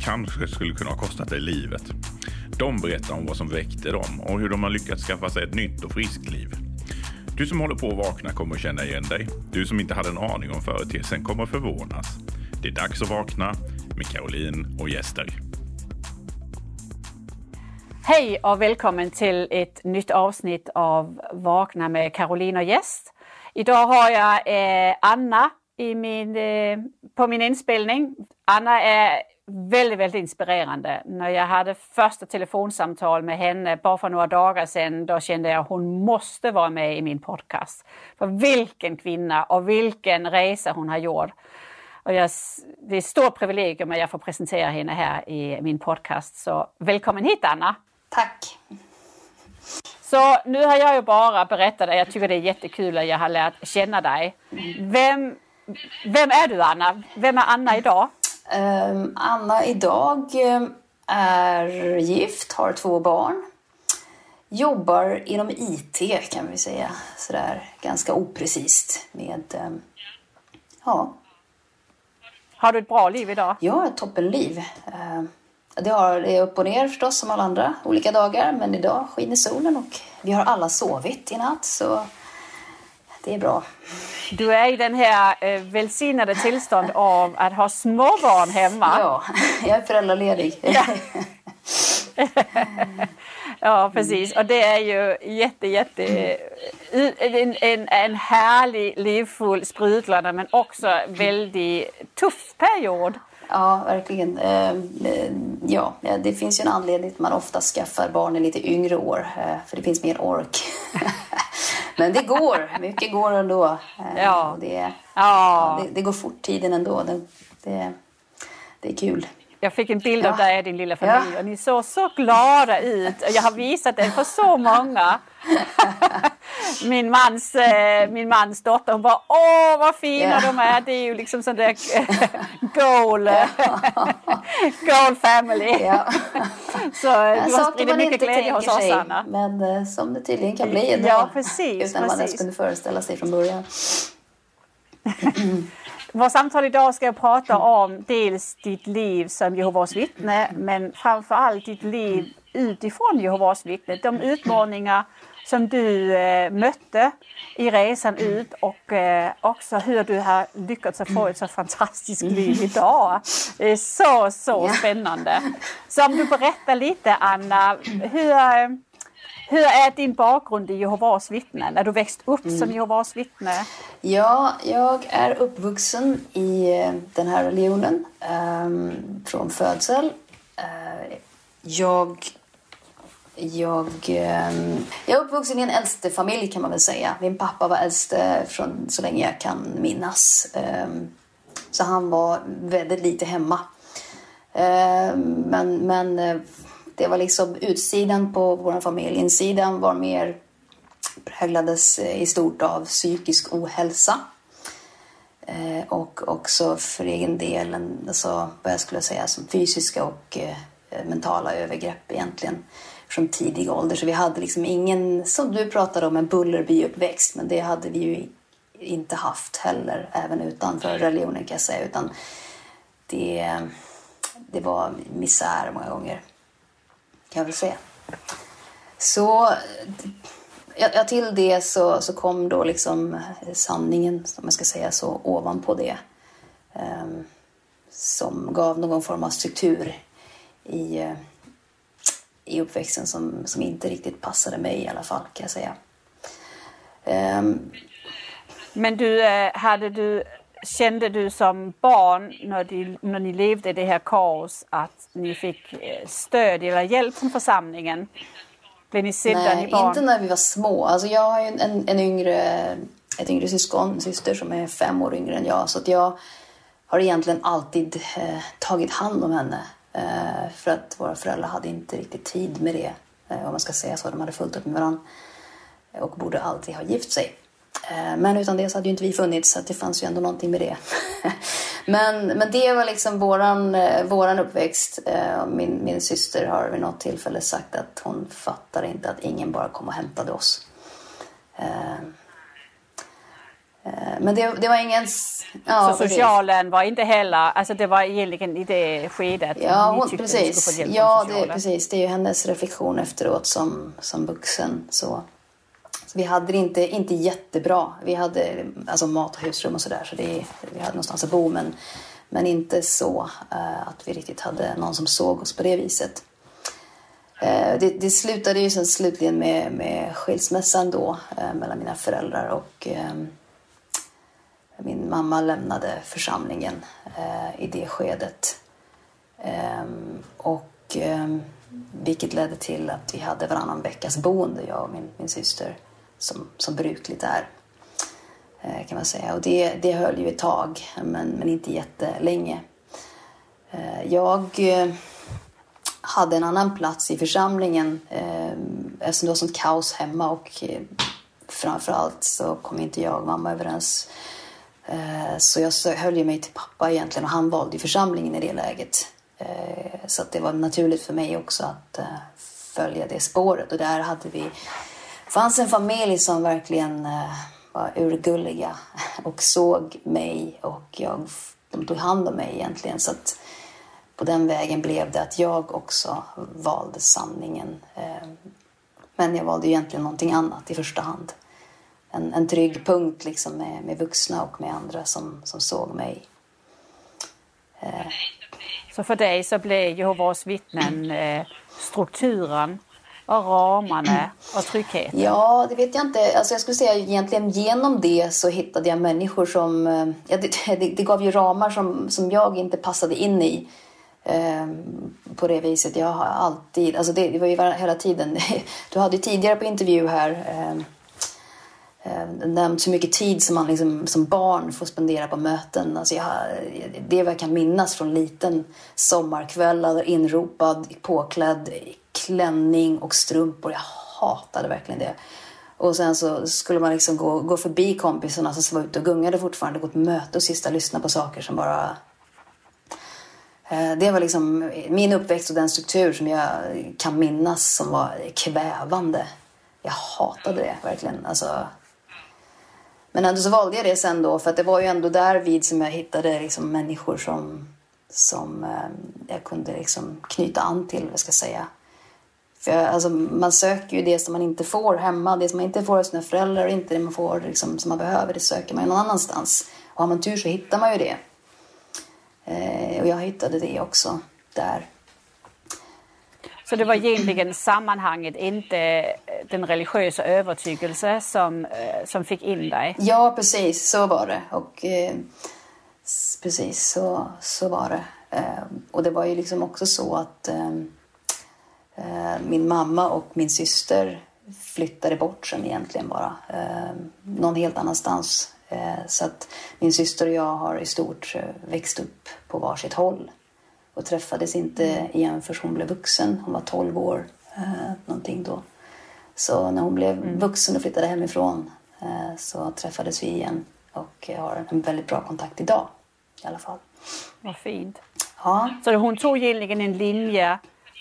kanske skulle kunna ha kostat dig livet. De berättar om vad som väckte dem och hur de har lyckats skaffa sig ett nytt och friskt liv. Du som håller på att vakna kommer att känna igen dig. Du som inte hade en aning om företeelsen kommer att förvånas. Det är dags att vakna med Caroline och gäster. Hej och välkommen till ett nytt avsnitt av Vakna med Caroline och gäst. Idag har jag eh, Anna i min, eh, på min inspelning. Anna är väldigt, väldigt inspirerande. När jag hade första telefonsamtal med henne bara för några dagar sedan, då kände jag att hon måste vara med i min podcast. För vilken kvinna och vilken resa hon har gjort. Och jag, det är ett stort privilegium att jag får presentera henne här i min podcast. Så välkommen hit Anna! Tack! Så nu har jag ju bara berättat, jag tycker det är jättekul att jag har lärt känna dig. Vem, vem är du Anna? Vem är Anna idag? Um, Anna idag ehm, är gift, har två barn. Jobbar inom IT kan vi säga, sådär ganska oprecist med, um, ja. Har du ett bra liv idag? Har ett toppenliv. Det är upp och ner förstås som alla andra olika dagar, men idag skiner solen och vi har alla sovit i natt så det är bra. Du är i den här eh, välsignade tillstånd av att ha småbarn hemma. Ja, jag är föräldraledig. Ja. ja, precis. Och det är ju jätte, jätte... En, en, en härlig, livfull, sprudlande men också väldigt tuff period. Ja, verkligen. Ehm, ja, det finns ju en anledning att man ofta skaffar barn i lite yngre år, eh, för det finns mer ork. Men det går, mycket går ändå. Eh, ja. Det, ja. ja det, det, går fort tiden ändå. Det, det, det är kul. Jag fick en bild av dig och din lilla familj ja. och ni såg så glada ut. Jag har visat det för så många. min, mans, eh, min mans dotter hon bara åh vad fina ja. de är. Det är ju liksom sån där goal, goal family. Så du har spridit mycket glädje hos oss Anna. Men eh, som det tydligen kan bli idag. Ja, precis, utan precis. man ens kunde föreställa sig från början. Vårt samtal idag ska prata om dels ditt liv som Jehovas vittne men framförallt ditt liv utifrån Jehovas vittne. De utmaningar som du eh, mötte i resan ut och eh, också hur du har lyckats få ett så fantastiskt liv idag. Det är så, så spännande. Så om du berättar lite Anna, hur, hur är din bakgrund i Jehovas vittnen? Är du växt upp mm. som Jehovas vittne? Ja, jag är uppvuxen i eh, den här religionen um, från födsel. Uh, jag, jag, um, jag är uppvuxen i en äldste familj kan man väl säga. Min pappa var äldste från så länge jag kan minnas. Um, så han var väldigt lite hemma. men men eh, det var liksom utsidan på vår familj. Insidan var mer präglades i stort av psykisk ohälsa. Eh, och också för egen del alltså, vad jag skulle säga som fysiska och eh, mentala övergrepp egentligen från tidig ålder. Så vi hade liksom ingen, som du pratade om, en Bullerby-uppväxt. Men det hade vi ju inte haft heller, även utanför religionen kan jag säga. Utan det, det var misär många gånger kan jag väl säga. Så ja, till det så, så kom då liksom eh, sanningen, om man ska säga så, ovanpå det. Um, som gav någon form av struktur i, uh, i uppväxten som, som inte riktigt passade mig i alla fall, kan jag säga. Um, Men du, eh, hade du Kände du som barn när, de, när ni levde i det här kaos att ni fick eh, stöd eller hjälp från församlingen? Blev ni sedda Nej, ni barn? inte när vi var små. Alltså jag har ju en, en yngre, ett yngre syskon, en syster som är fem år yngre än jag. Så att jag har egentligen alltid eh, tagit hand om henne. Eh, för att våra föräldrar hade inte riktigt tid med det. Eh, om man ska säga så. De hade fullt upp med varandra. Och borde aldrig ha gift sig. Eh, men utan det så hade ju inte vi funnits, så det fanns ju ändå någonting med det. men, men det var liksom våran, eh, våran uppväxt. Eh, min, min syster har vid något tillfälle sagt att hon fattar inte att ingen bara kom och hämtade oss. Men det, det var ingen... Ja, så socialen var inte heller, alltså det var egentligen i det skedet ja, hon, precis. Ja, det, precis. Det är ju hennes reflektion efteråt som, som vuxen. Så. Så vi hade det inte, inte jättebra. Vi hade alltså mat och husrum och sådär så det, vi hade någonstans att bo men, men inte så uh, att vi riktigt hade någon som såg oss på det viset. Uh, det, det, slutade ju sen slutligen med, med skilsmässan då uh, mellan mina föräldrar och min mamma lämnade församlingen i det skedet. Och vilket ledde till att vi hade varannan veckas boende, jag och min, min syster som, som brukligt är. Eh, kan man säga. Och det, det höll ju ett tag, men, men inte jättelänge. Eh, jag eh, hade en annan plats i församlingen eftersom det var sånt kaos hemma och framförallt så kom inte jag och mamma överens. Så jag höll ju mig till pappa egentligen och han valde församlingen i det läget. Så det var naturligt för mig också att följa det spåret och där hade vi fanns en familj som verkligen eh, var urgulliga och såg mig och jag, de tog hand om mig egentligen. Så att på den vägen blev det att jag också valde sanningen. Eh, men jag valde egentligen någonting annat i första hand. En, en trygg punkt liksom med, med vuxna och med andra som, som såg mig. Eh. Så för dig så blev Jehovas vittnen strukturen och ramarna och tryggheten? Ja, det vet jag inte. Alltså jag skulle säga egentligen genom det så hittade jag människor som... Eh, ja, det, det, det gav ju ramar som, som jag inte passade in i. Eh, på det viset. Jag har alltid... Alltså det, det var ju hela tiden... Du hade tidigare på intervju här eh, nämnt hur mycket tid som man liksom, som barn får spendera på möten. Alltså jag, det är vad jag kan minnas från liten sommarkväll, alltså, inropad, påklädd klänning och strumpor. Jag hatade verkligen det. Och sen så skulle man liksom gå, gå förbi kompisarna som var ute och gungade fortfarande, gå på möte och sista lyssna på saker som bara... Eh, det var liksom min uppväxt och den struktur som jag kan minnas som var kvävande. Jag hatade det verkligen. Alltså... Men ändå så valde jag det sen då för att det var ju ändå där vid som jag hittade liksom människor som, som eh, jag kunde liksom knyta an till, vad ska jag säga. För alltså, man söker ju det som man inte får hemma. Det som man inte får av sina föräldrar och inte det man får liksom, som man behöver. Det söker man ju någon annanstans. Och har man tur så hittar man ju det. Eh, och jag hittade det också där. Så det var egentligen sammanhanget, inte den religiösa övertygelse som, eh, som fick in dig? Ja, precis så var det. Och eh, precis så, så var det. Eh, och det var ju liksom också så att eh, Eh, min mamma och min syster flyttade bort sen egentligen bara. Eh, någon helt annanstans. Eh, så att min syster och jag har i stort växt upp på varsitt håll. Och träffades inte igen förrän hon blev vuxen. Hon var 12 år någonting då. Så när hon blev mm. vuxen och flyttade hemifrån så träffades vi igen. Och har en väldigt bra kontakt idag i alla fall. Vad fint. Ja. Så hon tog egentligen en linje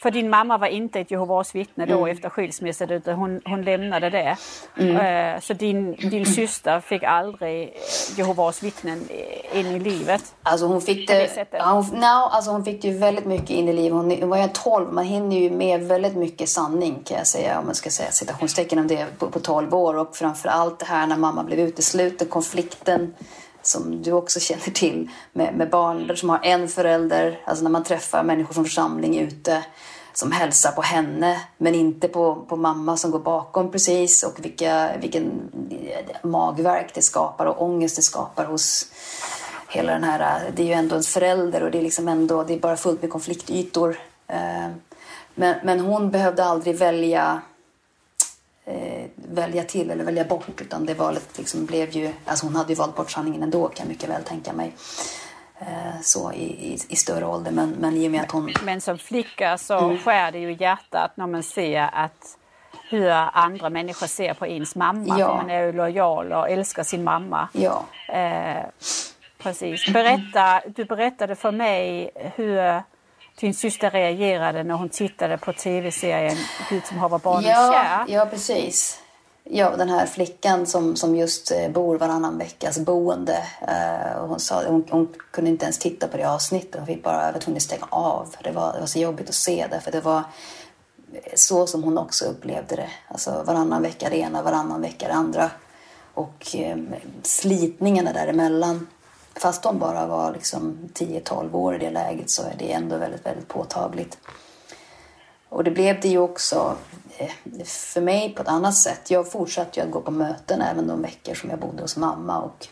för din mamma var inte ett Jehovas vittne då mm. efter skilsmässan utan hon, hon lämnade det. Mm. Uh, så din, din syster fick aldrig Jehovas vittnen in i livet? Alltså hon fick det, ja, hon, no, alltså hon fick ju väldigt mycket in i livet. Hon, hon var ju 12, man hinner ju med väldigt mycket sanning kan jag säga om man ska säga citationstecken om det på, på 12 år och framför allt det här när mamma blev utesluten, konflikten som du också känner till med, med barn som har en förälder, alltså när man träffar människor från församling ute som hälsar på henne men inte på, på mamma som går bakom precis och vilka, vilken eh, magverk det skapar och ångest det skapar hos hela den här, eh, det är ju ändå en förälder och det är liksom ändå, det är bara fullt med konfliktytor. Eh, men, men hon behövde aldrig välja välja till eller välja bort utan det valet liksom blev ju, alltså hon hade ju valt bort sanningen ändå kan jag mycket väl tänka mig eh, så i, i, i, större ålder. Men, men i och med att hon... Men som flicka så mm. skär det ju hjärtat när man ser att hur andra människor ser på ens mamma. Ja. Man är ju lojal och älskar sin mamma. Ja. Eh, precis. Berätta, du berättade för mig hur din syster reagerade när hon tittade på tv-serien Gud som haver barnen ja, kär. Ja, precis. Ja, den här flickan som, som just eh, bor varannan veckas boende. Eh, hon, sa, hon, hon, kunde inte ens titta på det avsnittet. Hon fick bara var tvungen att stänga av. Det var, det var så jobbigt att se det. För det var så som hon också upplevde det. Alltså varannan vecka det ena, varannan vecka det andra. Och eh, slitningarna däremellan. Fast de bara var liksom 10-12 år i det läget så är det ändå väldigt, väldigt påtagligt. Och det blev det ju också för mig på ett annat sätt. Jag fortsatte ju att gå på möten även de veckor som jag bodde hos mamma. Och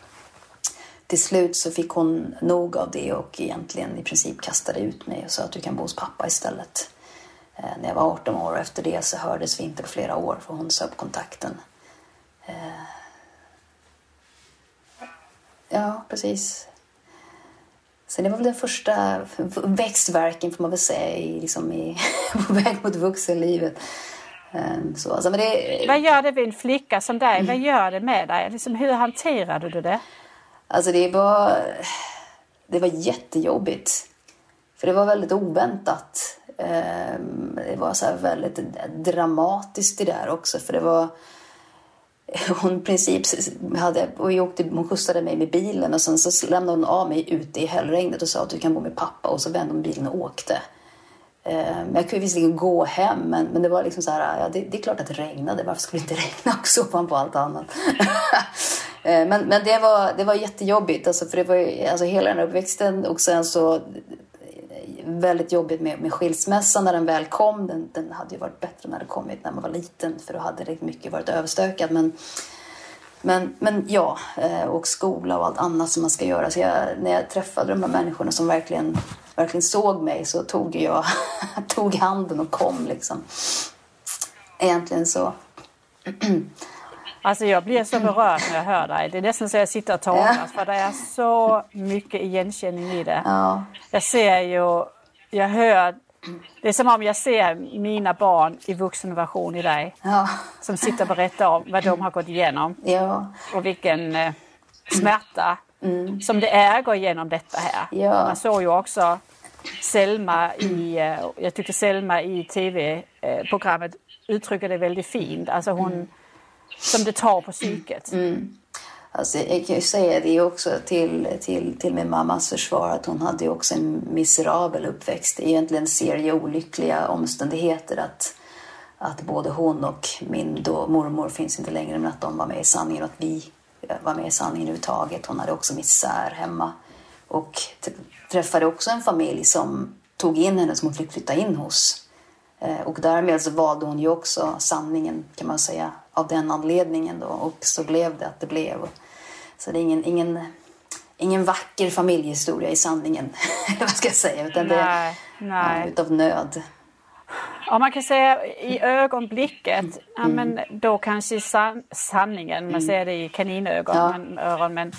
till slut så fick hon nog av det och egentligen i princip kastade ut mig och sa att du kan bo hos pappa istället. Eh, när jag var 18 år och efter det så hördes vi inte på flera år för hon sa upp kontakten. Eh, ja, precis. Så det var väl den första växtverken får man väl säga i, liksom i, på väg mot vuxenlivet. Ehm, så, alltså, men det... Vad gör det med en flicka som dig? Vad gör det med dig? Liksom, hur hanterade du det? Alltså det var, det var jättejobbigt. För det var väldigt oväntat. Ehm, det var så väldigt dramatiskt det där också. För det var hon princip hade, och vi åkte, hon skjutsade mig med bilen och sen så lämnade hon av mig ute i hällregnet och sa att du kan bo med pappa och så vände hon bilen och åkte. Ehm, jag kunde visserligen gå hem men, men det var liksom så här, ja det, det är klart att det regnade, varför skulle det inte regna också på allt annat? Eh, men, men det var, det var jättejobbigt alltså för det var alltså hela den uppväxten och sen så eh, väldigt jobbigt med, med skilsmässan när den väl kom. Den, den hade ju varit bättre när den kommit när man var liten för då hade det mycket varit överstökat. Men, men, men ja, eh, och skola och allt annat som man ska göra. Så jag, när jag träffade de här människorna som verkligen, verkligen såg mig så tog jag tog handen och kom liksom. Egentligen så. Alltså jag blir så berörd när jag hör dig. Det är nästan så jag sitter och tåras för det är så mycket igenkänning i det. Ja. Jag ser ju jag hör, det är som om jag ser mina barn i vuxenversion i dig. Ja. Som sitter och berättar om vad de har gått igenom. Ja. Och vilken eh, smärta mm. som det är att gå igenom detta här. Ja. Man såg ju också Selma i, eh, jag tyckte Selma i tv-programmet uttrycker det väldigt fint. Alltså hon, mm. som det tar på psyket. Mm. Alltså, jag kan ju säga det också till, till, till min mammas försvar att hon hade också en miserabel uppväxt. Egentligen en serie olyckliga omständigheter att, att både hon och min då mormor finns inte längre men att de var med i sanningen och att vi var med i sanningen överhuvudtaget. Hon hade också misär hemma och träffade också en familj som tog in henne som hon fick flytta in hos. Eh, och därmed så valde hon ju också sanningen kan man säga av den anledningen då och så blev det att det blev. Så det är ingen, ingen, ingen vacker familjehistoria i sanningen, vad ska jag säga, utan det är nej. utav nöd. Ja, man kan säga i ögonblicket, mm. ja, men då kanske san sanningen, man mm. ser det i kaninögon, ja. men, öron, men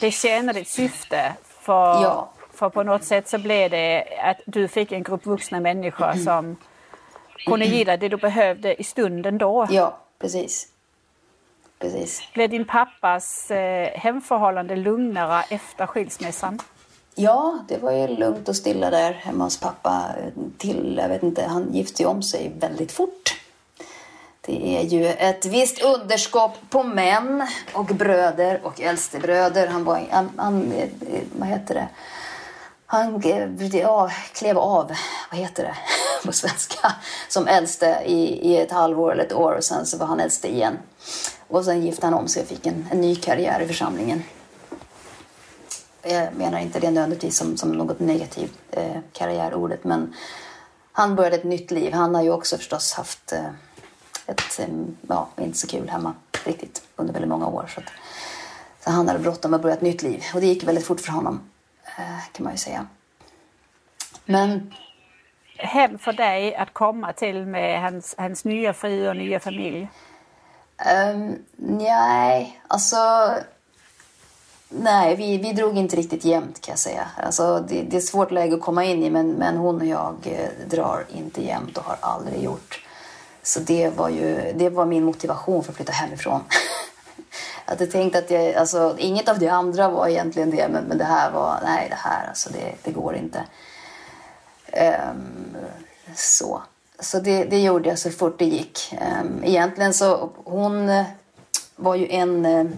det tjänar ett syfte. För, ja. för på något sätt så blev det att du fick en grupp vuxna människor mm. som kunde ge dig det du behövde i stunden då. Ja, precis. Precis. Blev din pappas eh, hemförhållande lugnare efter skilsmässan? Ja, det var ju lugnt och stilla där hemma hos pappa. Eh, till, jag vet inte, han gifte ju om sig väldigt fort. Det är ju ett visst underskott på män och bröder och äldstebröder. Han var, han, han, eh, vad heter det? Han ja, klev av, vad heter det på svenska, som äldste i, i ett halvår eller ett år och sen så var han äldste igen. Och sen gifte han om sig och fick en, en ny karriär i församlingen. Jag menar inte det nödvändigtvis som, som något negativt, eh, karriärordet, men han började ett nytt liv. Han har ju också förstås haft eh, ett, eh, ja, inte så kul hemma riktigt under väldigt många år. Så, att, så han hade bråttom att börja ett nytt liv och det gick väldigt fort för honom, eh, kan man ju säga. Men hem för dig att komma till med hans, hans nya fru och nya familj? Um, nej, alltså... Nej, vi, vi drog inte riktigt jämnt kan jag säga. Alltså, det, det är ett svårt läge att komma in i men, men hon och jag eh, drar inte jämnt och har aldrig gjort. Så det var ju det var min motivation för att flytta hemifrån. jag tänkte att jag, alltså, inget av det andra var egentligen det men, men det här var, nej det här alltså det, det går inte. Um, så så det, det, gjorde jag så fort det gick. Um, egentligen så hon eh, var ju en uh,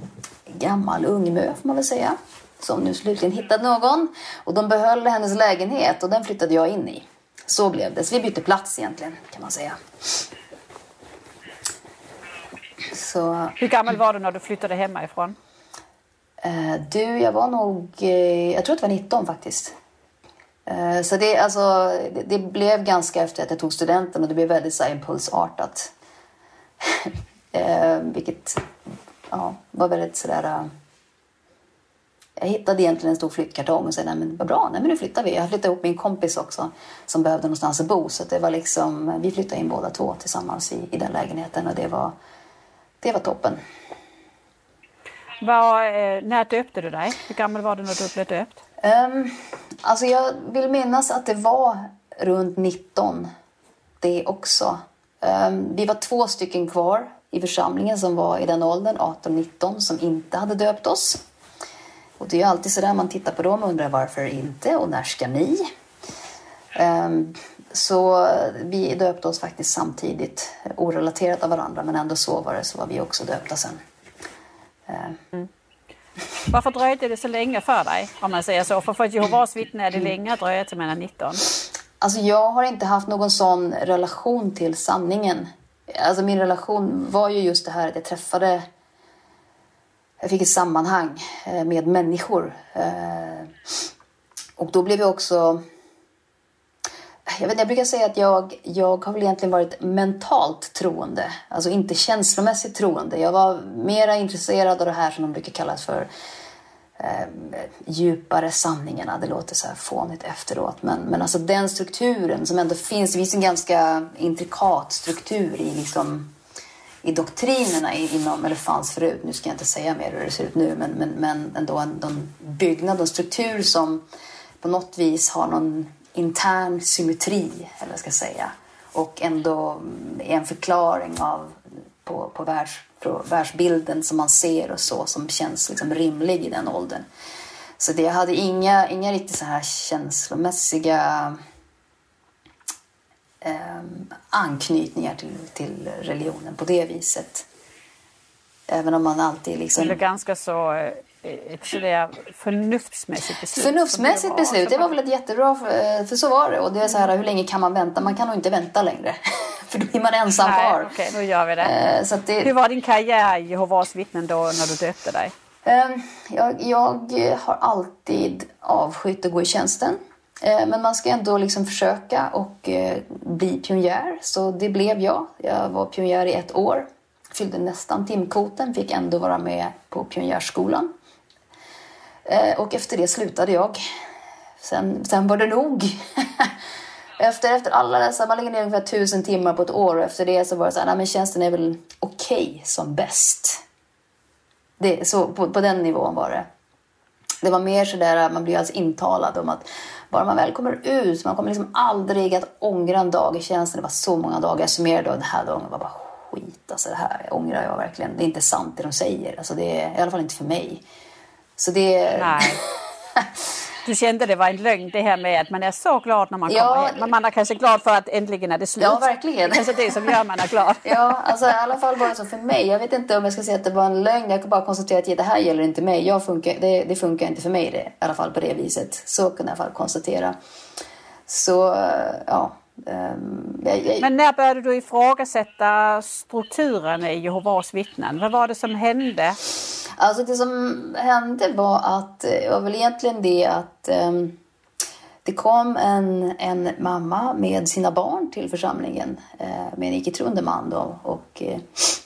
gammal ungmö får man väl säga. Som nu slutligen hittade någon. Och de behöll hennes lägenhet och den flyttade jag in i. Så blev det. Så vi bytte plats egentligen kan man säga. Så... Hur gammal var du när du flyttade hemifrån? Uh, du, jag var nog... Uh, jag tror att det var 19 faktiskt. Uh, så det, alltså, det, blev ganska efter att jag tog studenten och det blev väldigt så impulsartat. vilket ja, var väldigt sådär... Jag hittade egentligen en stor flyttkartong och sa nej men vad bra, nej men nu flyttar vi. Jag flyttade ihop en kompis också som behövde någonstans att bo så det var liksom, vi flyttade in båda två tillsammans i, i den lägenheten och det var, det var toppen. Var, eh, när döpte du dig? Hur gammal var du när du blev döpt? Um, alltså jag vill minnas att det var runt 19 det också. Um, vi var två stycken kvar i församlingen som var i den åldern, 18-19, som inte hade döpt oss. Och det är alltid sådär man tittar på dem och undrar varför inte och när ska ni? Um, så vi döpte oss faktiskt samtidigt, orelaterat av varandra, men ändå så var det, så var vi också döpta sen. Mm. Varför dröjde det så länge för dig, om man säger så? För, för Jehovas vittne är det länge att dröja till mellan 19. Alltså jag har inte haft någon sån relation till sanningen. Alltså min relation var ju just det här att jag träffade... Jag fick ett sammanhang eh, med människor. Eh, och då blev jag också jag, vet, jag brukar säga att jag, jag har väl egentligen varit mentalt troende. Alltså inte känslomässigt troende. Jag var mera intresserad av det här som de brukar kallas för eh, djupare sanningarna. Det låter så här fånigt efteråt. Men, men alltså den strukturen som ändå finns. Det finns en ganska intrikat struktur i liksom i doktrinerna inom, eller fanns förut, nu ska jag inte säga mer hur det ser ut nu, men, men, men ändå en, en byggnad och struktur som på något vis har någon intern symmetri, eller vad jag ska säga. Och ändå mm, är en förklaring av, på, på, världs, på världsbilden som man ser och så, som känns liksom rimlig i den åldern. Så det, jag hade inga, inga riktigt så här känslomässiga eh, anknytningar till, till religionen på det viset. Även om man alltid liksom... Eller ganska så eh, sådär förnuftsmässigt beslut? Förnuftsmässigt beslut, det var väl ett jättebra, för, för så var det. Och det är så här, hur länge kan man vänta? Man kan nog inte vänta längre. För då blir man ensam kvar. Okej, okay, då gör vi det. Eh, så det. Hur var din karriär i Jehovas vittnen då när du döpte dig? Eh, jag, jag har alltid avskytt att gå i tjänsten. Eh, men man ska ändå liksom försöka och eh, bli pionjär. Så det blev jag. Jag var pionjär i ett år. Fyllde nästan timkvoten, fick ändå vara med på pionjärskolan. Och efter det slutade jag. Sen, sen var det nog. efter, efter alla dessa, man lägger ner ungefär tusen timmar på ett år och efter det så var det så här, nej men tjänsten är väl okej okay som bäst. Det, så på, på den nivån var det. Det var mer sådär, man blir alltså intalad om att bara man väl kommer ut, man kommer liksom aldrig att ångra en dag i tjänsten. Det var så många dagar, jag summerade och den här dagen var bara skit. Alltså det här ångrar jag verkligen. Det är inte sant det de säger. Alltså det är i alla fall inte för mig. Så det... Nej. Du kände det var en lögn det här med att man är så glad när man ja, kommer hem. Men man är kanske glad för att äntligen är det slut. Ja, verkligen. Det kanske det som gör man är glad. ja, alltså i alla fall var det så för mig. Jag vet inte om jag ska säga att det var en lögn. Jag kan bara konstatera att det här gäller inte mig. Jag funkar, det, det funkar inte för mig det, i alla fall på det viset. Så kunde jag i alla fall konstatera. Så, ja. Jag, jag... Men när började du ifrågasätta strukturen i Jehovas vittnen? Vad var det som hände? Alltså det som hände var att, det eh, var väl egentligen det att um, det kom en, en mamma med sina barn till församlingen uh, med en icke-troende man då, och uh,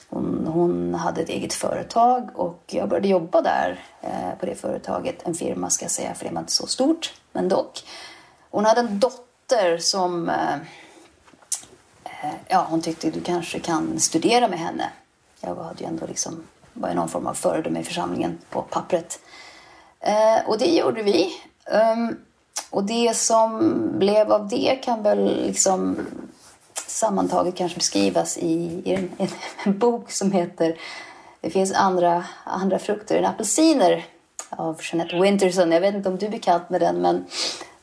hon, hon, hade ett eget företag och jag började jobba där uh, på det företaget. En firma ska jag säga, för det var inte så stort, men dock. Hon hade en dotter som eh, eh, ja, hon tyckte du kanske kan studera med henne. Jag hade ju ändå liksom var någon form av föredöme i församlingen på pappret. Eh, och det gjorde vi. Um, och det som blev av det kan väl liksom sammantaget kanske beskrivas i, i en, en, en, bok som heter Det finns andra, andra frukter än apelsiner av Jeanette Winterson. Jag vet inte om du är bekant med den men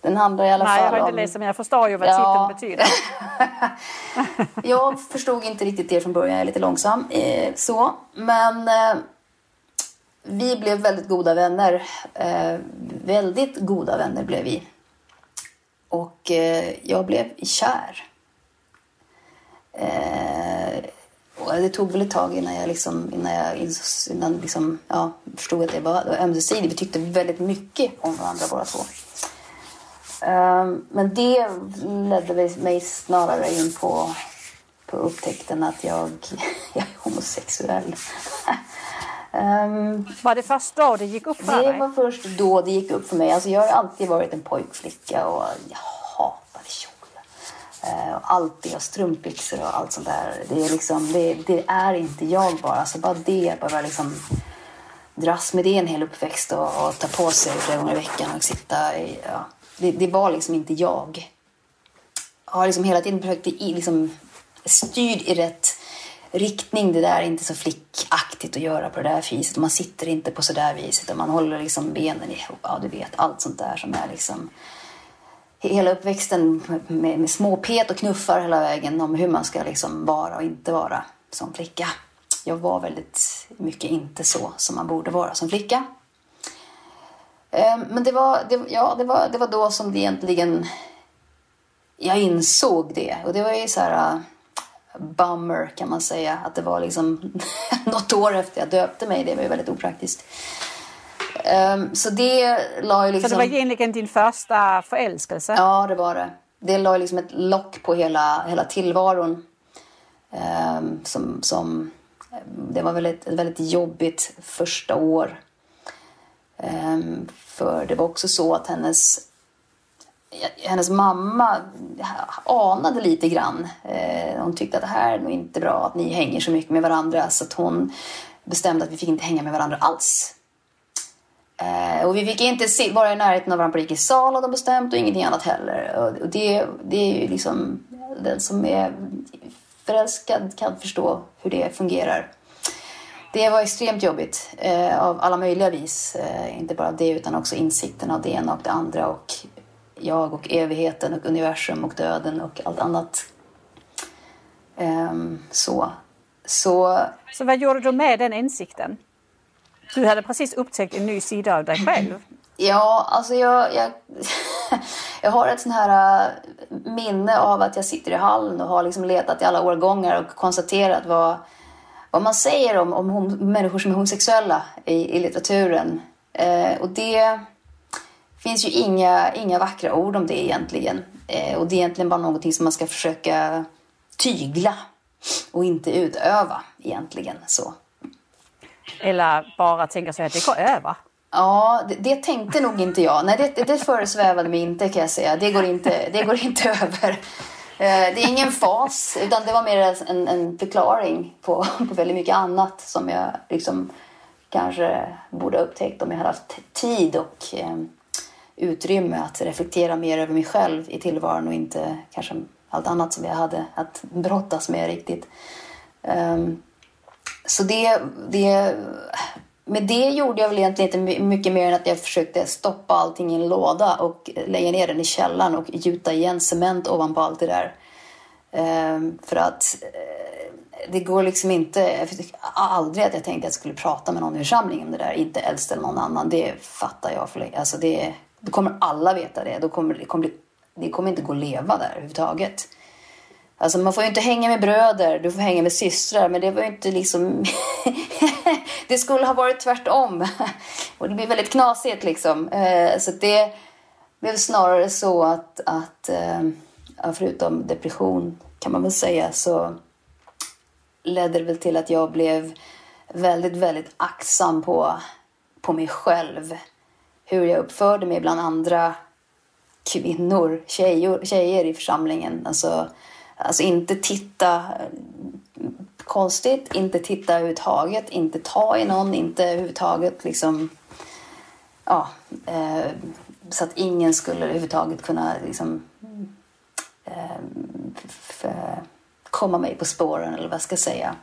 den handlar i alla Nej, fall om... Nej, jag har inte läst men jag förstår ju vad ja. titeln betyder. jag förstod inte riktigt det från början, jag är lite långsam. Eh, så. Men eh, vi blev väldigt goda vänner. Eh, väldigt goda vänner blev vi. Och eh, jag blev kär. Eh, och det tog väl ett tag innan jag, liksom, innan jag innan liksom, ja, förstod att det var ömsesidigt. Vi tyckte väldigt mycket om varandra båda två. Um, men det ledde mig snarare in på, på upptäckten att jag, jag är homosexuell. um, var det först då det gick upp för dig? Det var först då det gick upp för mig. Alltså jag har alltid varit en pojkflicka och jag hatade kjol. Uh, alltid och strumpbyxor och allt sånt där. Det är, liksom, det, det är inte jag bara. Alltså bara det, bara liksom dras med det en hel uppväxt och, och ta på sig flera gånger i veckan och sitta i, ja det, det, var liksom inte jag. Jag har liksom hela tiden försökt bli liksom styrd i rätt riktning. Det där är inte så flickaktigt att göra på det där viset. Man sitter inte på så där viset och man håller liksom benen ihop. Ja, du vet, allt sånt där som är liksom hela uppväxten med, med småpet och knuffar hela vägen om hur man ska liksom vara och inte vara som flicka. Jag var väldigt mycket inte så som man borde vara som flicka. Ehm, men det var, det, ja, det, var, det var då som det egentligen... Jag insåg det. Och det var ju så här... Uh, bummer kan man säga. Att det var liksom något år efter jag döpte mig. Det var ju väldigt opraktiskt. Um, så det la ju liksom... Så det var egentligen din första förälskelse? Ja, det var det. Det la liksom ett lock på hela, hela tillvaron. Um, som, som, det var väldigt, ett väldigt jobbigt första år. Ehm, för det var också så att hennes, hennes mamma anade lite grann. Ehm, hon tyckte att det här är nog inte bra att ni hänger så mycket med varandra så att hon bestämde att vi fick inte hänga med varandra alls. Ehm, och vi fick inte vara i närheten av varandra på rikets hade de bestämt och ingenting annat heller. Och det, det är ju liksom den som är förälskad kan förstå hur det fungerar. Det var extremt jobbigt eh, av alla möjliga vis. Eh, inte bara det utan också insikten av det ena och det andra och jag och evigheten och universum och döden och allt annat. Eh, så. så. Så vad gjorde du med den insikten? Du hade precis upptäckt en ny sida av dig själv. Ja, alltså jag, jag, jag har ett sånt här äh, minne av att jag sitter i hallen och har liksom letat i alla årgångar och konstaterat vad vad man säger om, om hom, människor som är homosexuella i, i litteraturen. Eh, och det finns ju inga, inga vackra ord om det egentligen. Eh, och det är egentligen bara någonting som man ska försöka tygla och inte utöva egentligen. så. Eller bara tänka sig att det går över. Ja, det, det, tänkte nog inte jag. Nej, det, det föresvävade mig inte kan jag säga. Det går inte, det går inte över. Eh, det är ingen fas, utan det var mer en, en förklaring på, på väldigt mycket annat som jag liksom kanske borde ha upptäckt om jag hade haft tid och eh, utrymme att reflektera mer över mig själv i tillvaron och inte kanske allt annat som jag hade att brottas med riktigt. Um, så det, det med det gjorde jag väl egentligen inte mycket mer än att jag försökte stoppa allting i en låda och lägga ner den i källaren och gjuta igen cement ovanpå allt det där. Ehm, för att eh, det går liksom inte, aldrig att jag tänkte att jag skulle prata med någon i församlingen om det där, inte äldst eller någon annan. Det fattar jag. För, alltså det, då kommer alla veta det. Då kommer, det, kommer, det kommer inte gå att leva där överhuvudtaget. Alltså man får ju inte hänga med bröder, du får hänga med systrar. Men det var ju inte liksom... det skulle ha varit tvärtom. Och det blir väldigt knasigt liksom. Eh, så det blev snarare så att, att eh, förutom depression kan man väl säga så ledde det väl till att jag blev väldigt, väldigt aktsam på, på mig själv. Hur jag uppförde mig bland andra kvinnor, tjejer, tjejer i församlingen. Alltså, Alltså inte titta konstigt, inte titta överhuvudtaget, inte ta i någon, inte överhuvudtaget liksom... ja, eh, så att ingen skulle överhuvudtaget kunna liksom, eh, komma mig på spåren eller vad jag ska säga.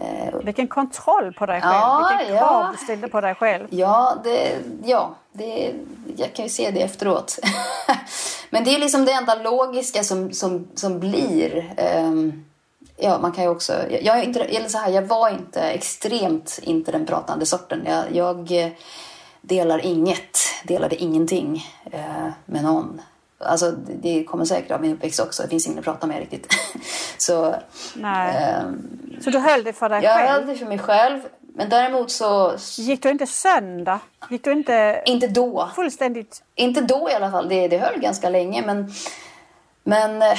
Eh, Vilken kontroll på dig själv, ja, vilken krav ja. du ställde på dig själv. Ja, det, ja det, jag kan ju se det efteråt. Men det är liksom det enda logiska som, som, som blir. Um, ja, man kan ju också... Jag, är inte, eller så här, jag var inte extremt inte den pratande sorten. Jag, jag eh, delar inget, delade ingenting uh, med någon. Alltså, det kommer säkert av min uppväxt också. Det finns ingen att prata med riktigt. så. Um, så du höll det för dig jag själv? Jag höll det för mig själv. Men däremot så... Gick du inte sönder? Gick du inte... Inte då. Fullständigt? Inte då i alla fall. Det, det höll ganska länge. Men, men eh,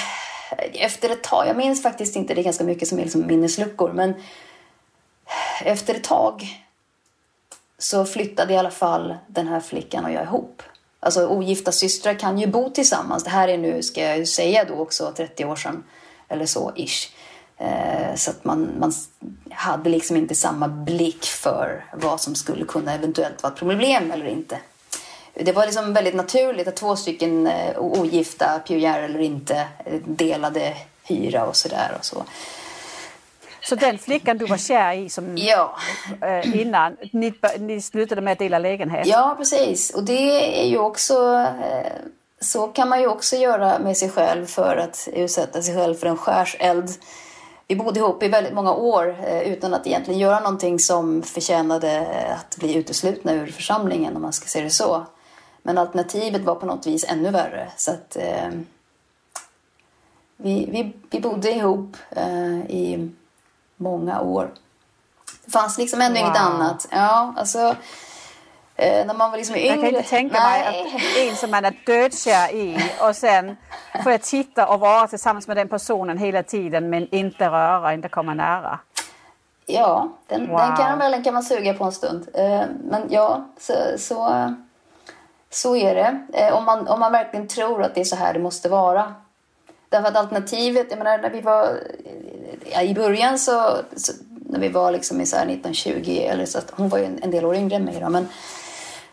efter ett tag, jag minns faktiskt inte, det är ganska mycket som är liksom minnesluckor. Men efter ett tag så flyttade i alla fall den här flickan och jag ihop. Alltså ogifta systrar kan ju bo tillsammans. Det här är nu, ska jag säga då också, 30 år sedan. Eller så, ish. Eh, så att man, man hade liksom inte samma blick för vad som skulle kunna eventuellt vara ett problem eller inte. Det var liksom väldigt naturligt att två stycken eh, ogifta, pionjärer eller inte, eh, delade hyra och sådär. Och så. Så den flickan du var kär i som ja. Eh, innan, ni, ni slutade med att dela lägenhet? Ja, precis. Och det är ju också så kan man ju också göra med sig själv för att utsätta sig själv för en skärseld vi bodde ihop i väldigt många år eh, utan att egentligen göra någonting som förtjänade att bli uteslutna ur församlingen om man ska se det så. Men alternativet var på något vis ännu värre. Så att, eh, vi, vi, vi bodde ihop eh, i många år. Det fanns liksom ändå wow. inget annat. Ja, alltså, Eh, när man var liksom yngre. Jag kan inte tänka Nej. mig att en som man är dödskär i och sen får jag titta och vara tillsammans med den personen hela tiden men inte röra, inte komma nära. Ja, den, wow. den karamellen kan man suga på en stund. Eh, men ja, så, så, så är det. Eh, om man, om man verkligen tror att det är så här det måste vara. Därför att alternativet, jag menar när vi var ja, i början så, så, när vi var liksom i så 1920 eller så att hon var ju en, en del år yngre än mig då, men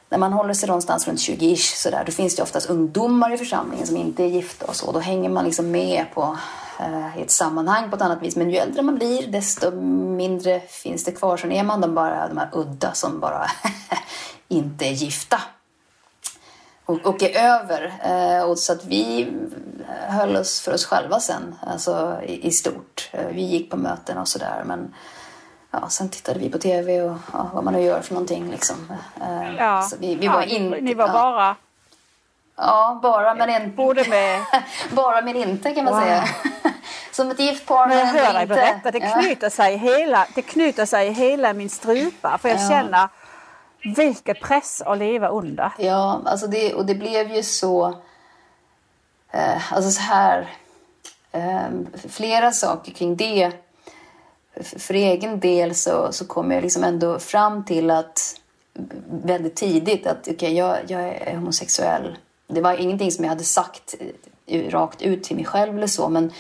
när man håller sig någonstans runt 20-ish sådär, då finns det oftast ungdomar i församlingen som inte är gifta och så. Då hänger man liksom med på, eh, i ett sammanhang på ett annat vis. Men ju äldre man blir, desto mindre finns det kvar. Sen är man de, bara, de här udda som bara inte är gifta. Och, och är över. Eh, och så att vi höll oss för oss själva sen, alltså i, i stort. Eh, vi gick på möten och sådär. Men ja, sen tittade vi på tv och ja, vad man nu gör för någonting. Liksom. Eh, ja. Vi, vi var ja, in, ni var bara... Ja, bara men inte. Både med... bara men inte kan man wow. säga. Som ett gift par men hör dig berätta, det knyter, sig hela, det knyter sig hela min strupa för jag ja. känner vilken press att leva under. Ja, alltså det, och det blev ju så... Eh, alltså så här... Eh, flera saker kring det för egen del så, så kom jag liksom ändå fram till att väldigt tidigt att okay, jag, jag är homosexuell. Det var ingenting som jag hade sagt eh, rakt ut till mig själv eller så men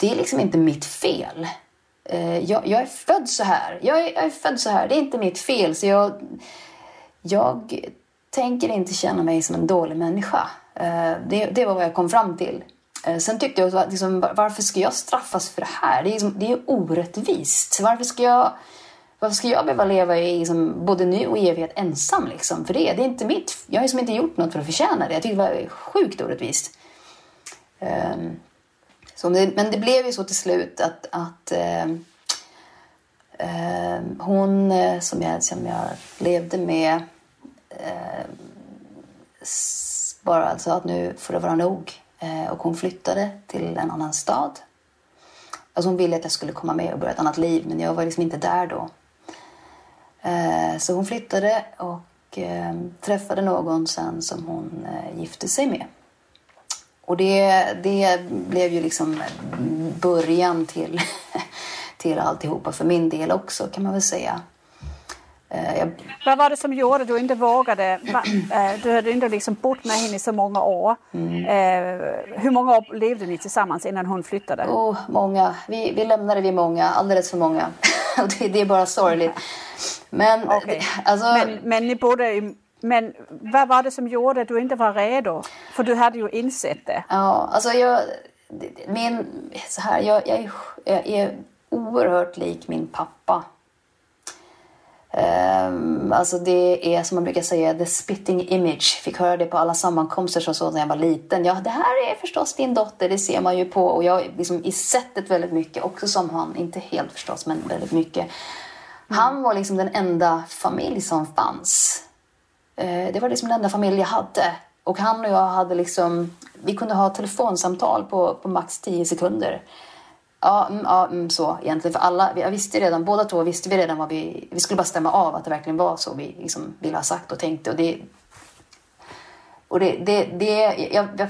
det är liksom inte mitt fel. Eh, jag, jag är född så här. Jag är, jag är, född så här. Det är inte mitt fel. Så jag, jag tänker inte känna mig som en dålig människa. Eh, det, det var vad jag kom fram till. Eh, sen tyckte jag att liksom, varför ska jag straffas för det här? Det är, liksom, det är orättvist. Varför ska jag, varför ska jag behöva leva i liksom, både nu och evighet ensam? Liksom, för det, det är inte mitt. Jag har liksom inte gjort något för att förtjäna det. Jag tyckte det var sjukt orättvist. Um, det, men det blev ju så till slut att, att eh, eh, hon eh, som jag, som jag levde med eh, bara sa att nu får det vara nog. Eh, och hon flyttade till en annan stad. Alltså hon ville att jag skulle komma med och börja ett annat liv men jag var liksom inte där då. Eh, så hon flyttade och eh, träffade någon sen som hon eh, gifte sig med. Och det, det blev ju liksom början till, till alltihopa för min del också kan man väl säga. Eh, jag... Vad var det som gjorde att du inte vågade? Eh, du hade inte liksom bott med henne i så många år. Mm. Eh, hur många år levde ni tillsammans innan hon flyttade? Oh, många. Vi, vi lämnade vi många, alldeles för många. det, är bara sorgligt. Men, Okej. alltså, Men, men ni bodde i, men vad var det som gjorde att du inte var redo? För du hade ju insett det. Ja, alltså jag... Min, så här, jag, jag, är, jag är oerhört lik min pappa. Um, alltså det är som man brukar säga, the spitting image. Fick höra det på alla sammankomster som så när jag var liten. Ja, det här är förstås din dotter, det ser man ju på. Och jag har liksom i sättet väldigt mycket, också som han, inte helt förstås, men väldigt mycket. Han var liksom den enda familj som fanns. Eh, det var liksom den enda familj jag hade. Och han och jag hade liksom, vi kunde ha telefonsamtal på, på max 10 sekunder. Ja, mm, ja mm, så egentligen. För alla, jag visste redan, båda två visste vi redan vad vi, vi skulle bara stämma av att det verkligen var så vi liksom ville ha sagt och tänkte. Och det, och det, det, det jag, jag,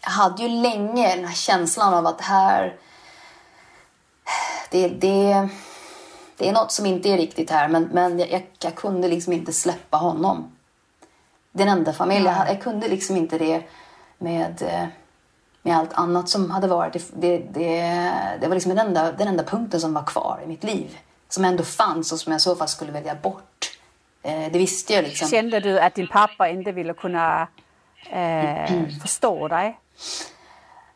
jag hade ju länge den här känslan av att det här, det, det, det är något som inte är riktigt här. Men, men jag, jag, kunde liksom inte släppa honom. Den enda familjen. Jag, jag kunde liksom inte det med, eh, med allt annat som hade varit. Det, det, det, det var liksom den enda, den enda punkten som var kvar i mitt liv. Som ändå fanns och som jag i så fall skulle välja bort. Eh, det visste jag liksom. Kände du att din pappa inte ville kunna eh, förstå dig?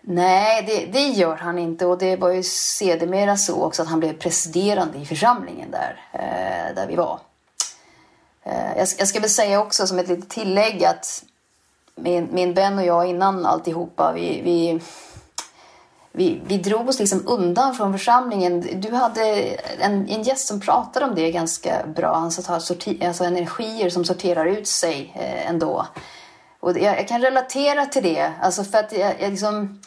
Nej, det, det gör han inte. Och det var ju sedermera så också att han blev presiderande i församlingen där, eh, där vi var. Eh, jag, jag ska väl säga också som ett litet tillägg att min, min vän och jag innan alltihopa, vi, vi, vi, vi drog oss liksom undan från församlingen. Du hade en, en gäst som pratade om det ganska bra. Han sa att sorti, alltså energier som sorterar ut sig eh, ändå. Och jag, jag, kan relatera till det. Alltså för att jag, jag liksom,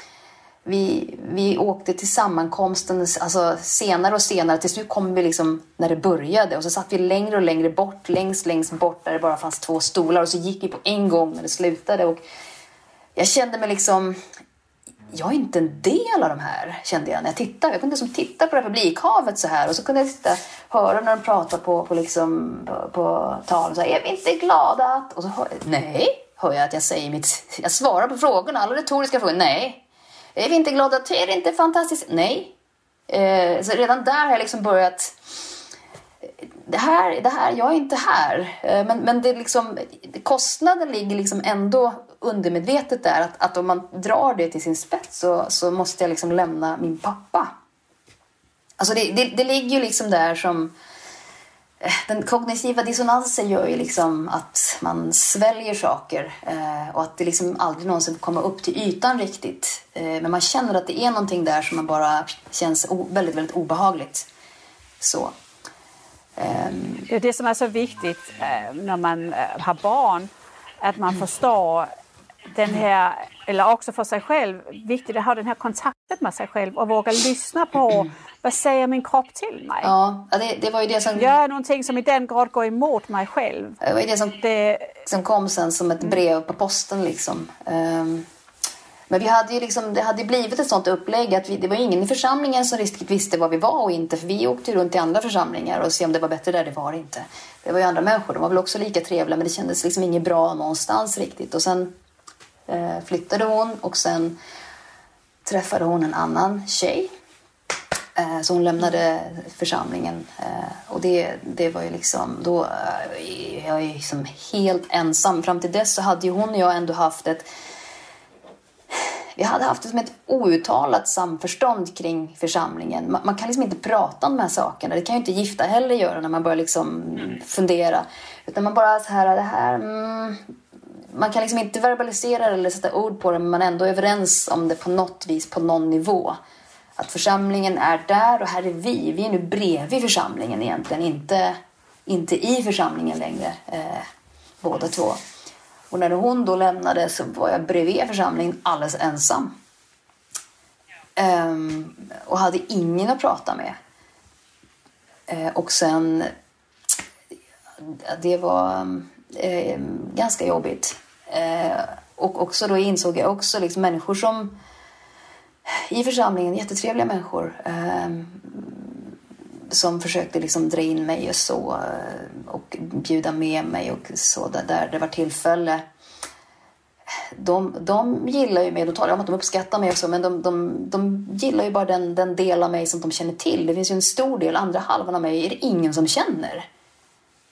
vi, vi åkte till sammankomsten alltså senare och senare. Till slut kom vi liksom när det började och så satt vi längre och längre bort, längst längst bort där det bara fanns två stolar och så gick vi på en gång när det slutade. Och jag kände mig liksom, jag är inte en del av de här, kände jag när jag tittade. Jag kunde liksom titta på det här publikhavet så här och så kunde jag titta, höra när de pratade på, på, liksom, på, på tal. Så här, är vi inte glada att... Och så hör, nej, hör jag att jag säger mitt... Jag svarar på frågorna, alla retoriska frågor. Nej. Är vi inte glada är det inte fantastiskt? Nej. Eh, så redan där har jag liksom börjat... Det här, det här, jag är inte här. Eh, men, men det liksom, kostnaden ligger liksom ändå undermedvetet där. Att, att om man drar det till sin spets så, så måste jag liksom lämna min pappa. Alltså det, det, det ligger ju liksom där som... Eh, den kognitiva dissonansen gör ju liksom att man sväljer saker eh, och att det liksom aldrig någonsin kommer upp till ytan riktigt. Eh, men man känner att det är någonting där som man bara känns väldigt, väldigt obehagligt. Så. Ehm. Det som är så viktigt eh, när man eh, har barn, att man förstår den här, eller också för sig själv, viktigt att ha den här kontakten med sig själv och våga lyssna på vad säger min kropp till mig? ja, det, det var ju det som, Gör någonting som i den grad går emot mig själv. det var ju det som Det, som kom sen som ett brev på posten. Liksom. Ehm, men vi hade ju liksom, det hade blivit ett sånt upplägg att vi, det var ingen i församlingen som riktigt visste vad vi var och inte. För vi åkte runt i andra församlingar och se om det var bättre där. Det var det inte. Det var ju andra människor. De var väl också lika trevliga men det kändes liksom inget bra någonstans riktigt. Och sen eh, flyttade hon och sen träffade hon en annan tjej. Eh, Så hon lämnade församlingen eh, och det, det var ju liksom då, eh, jag är liksom helt ensam. Fram till dess så hade ju hon och jag ändå haft ett vi hade haft det som ett outtalat samförstånd kring församlingen. Man, man kan liksom inte prata om de här sakerna. Det kan ju inte gifta heller göra när man börjar liksom fundera. Utan man bara så här, det här... Mm, man kan liksom inte verbalisera det eller sätta ord på det men man är ändå överens om det på något vis på någon nivå. Att församlingen är där och här är vi. Vi är nu bredvid församlingen egentligen, inte, inte i församlingen längre. Eh, båda två. Och när hon då lämnade så var jag bredvid församlingen alldeles ensam. Um, och hade ingen att prata med. Uh, och sen... Det var um, ganska jobbigt. Eh, och också då insåg jag också liksom människor som i församlingen, jättetrevliga människor eh, som försökte liksom dra in mig och så eh, och bjuda med mig och så där, där det var tillfälle de, de gillar ju mig, de talar om att de uppskattar mig också, men de, de, de gillar ju bara den, den del av mig som de känner till. Det finns ju en stor del, andra halvan av mig är det ingen som känner.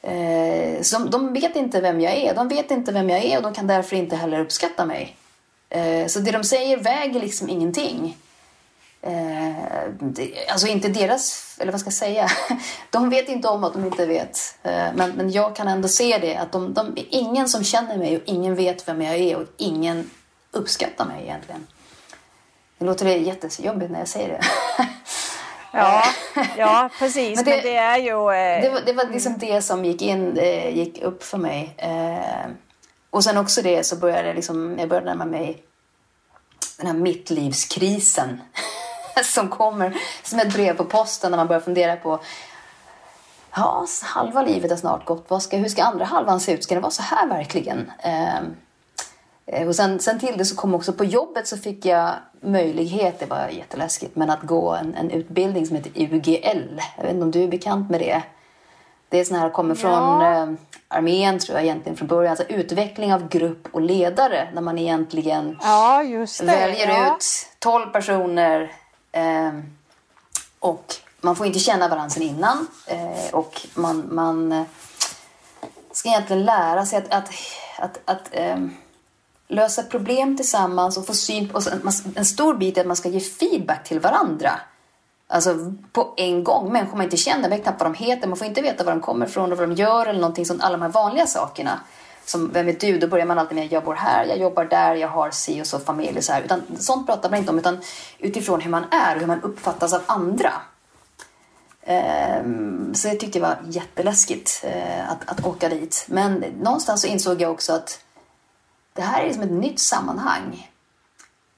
Eh, så de vet inte vem jag är, de vet inte vem jag är och de kan därför inte heller uppskatta mig. Eh, så det de säger väger liksom ingenting. Eh, det, alltså inte deras, eller vad ska jag säga, de vet inte om att de inte vet. Eh, men, men jag kan ändå se det, att de, de, ingen som känner mig och ingen vet vem jag är och ingen uppskattar mig egentligen. Det låter jättejobbigt när jag säger det. Ja, ja precis. Men det, men det är ju... Eh... Det, var, det var liksom det som gick, in, eh, gick upp för mig. Eh, och sen också det så började liksom, jag började närma mig den här mittlivskrisen som kommer som ett brev på posten när man börjar fundera på ja, halva livet har snart gått. Vad ska, hur ska andra halvan se ut? Ska det vara så här verkligen? Eh, och sen, sen till det så kom också på jobbet så fick jag möjlighet, det var jätteläskigt, men att gå en, en utbildning som heter UGL. Jag vet inte om du är bekant med det? Det är sån här, kommer från ja. eh, armén tror jag egentligen från början. Alltså utveckling av grupp och ledare när man egentligen ja, väljer ja. ut 12 personer eh, och man får inte känna varandra sen innan eh, och man, man eh, ska egentligen lära sig att, att, att, att ehm, lösa problem tillsammans och få syn på... En stor bit är att man ska ge feedback till varandra. Alltså på en gång. Människor man inte känner, man vet knappt vad de heter, man får inte veta var de kommer ifrån och vad de gör eller någonting sånt. Alla de här vanliga sakerna. Som vem är du? Då börjar man alltid med jag bor här, jag jobbar där, jag har si och så familj och så här. Utan sånt pratar man inte om utan utifrån hur man är och hur man uppfattas av andra. Ehm, så jag tyckte det var jätteläskigt eh, att, att åka dit. Men någonstans så insåg jag också att det här är liksom ett nytt sammanhang.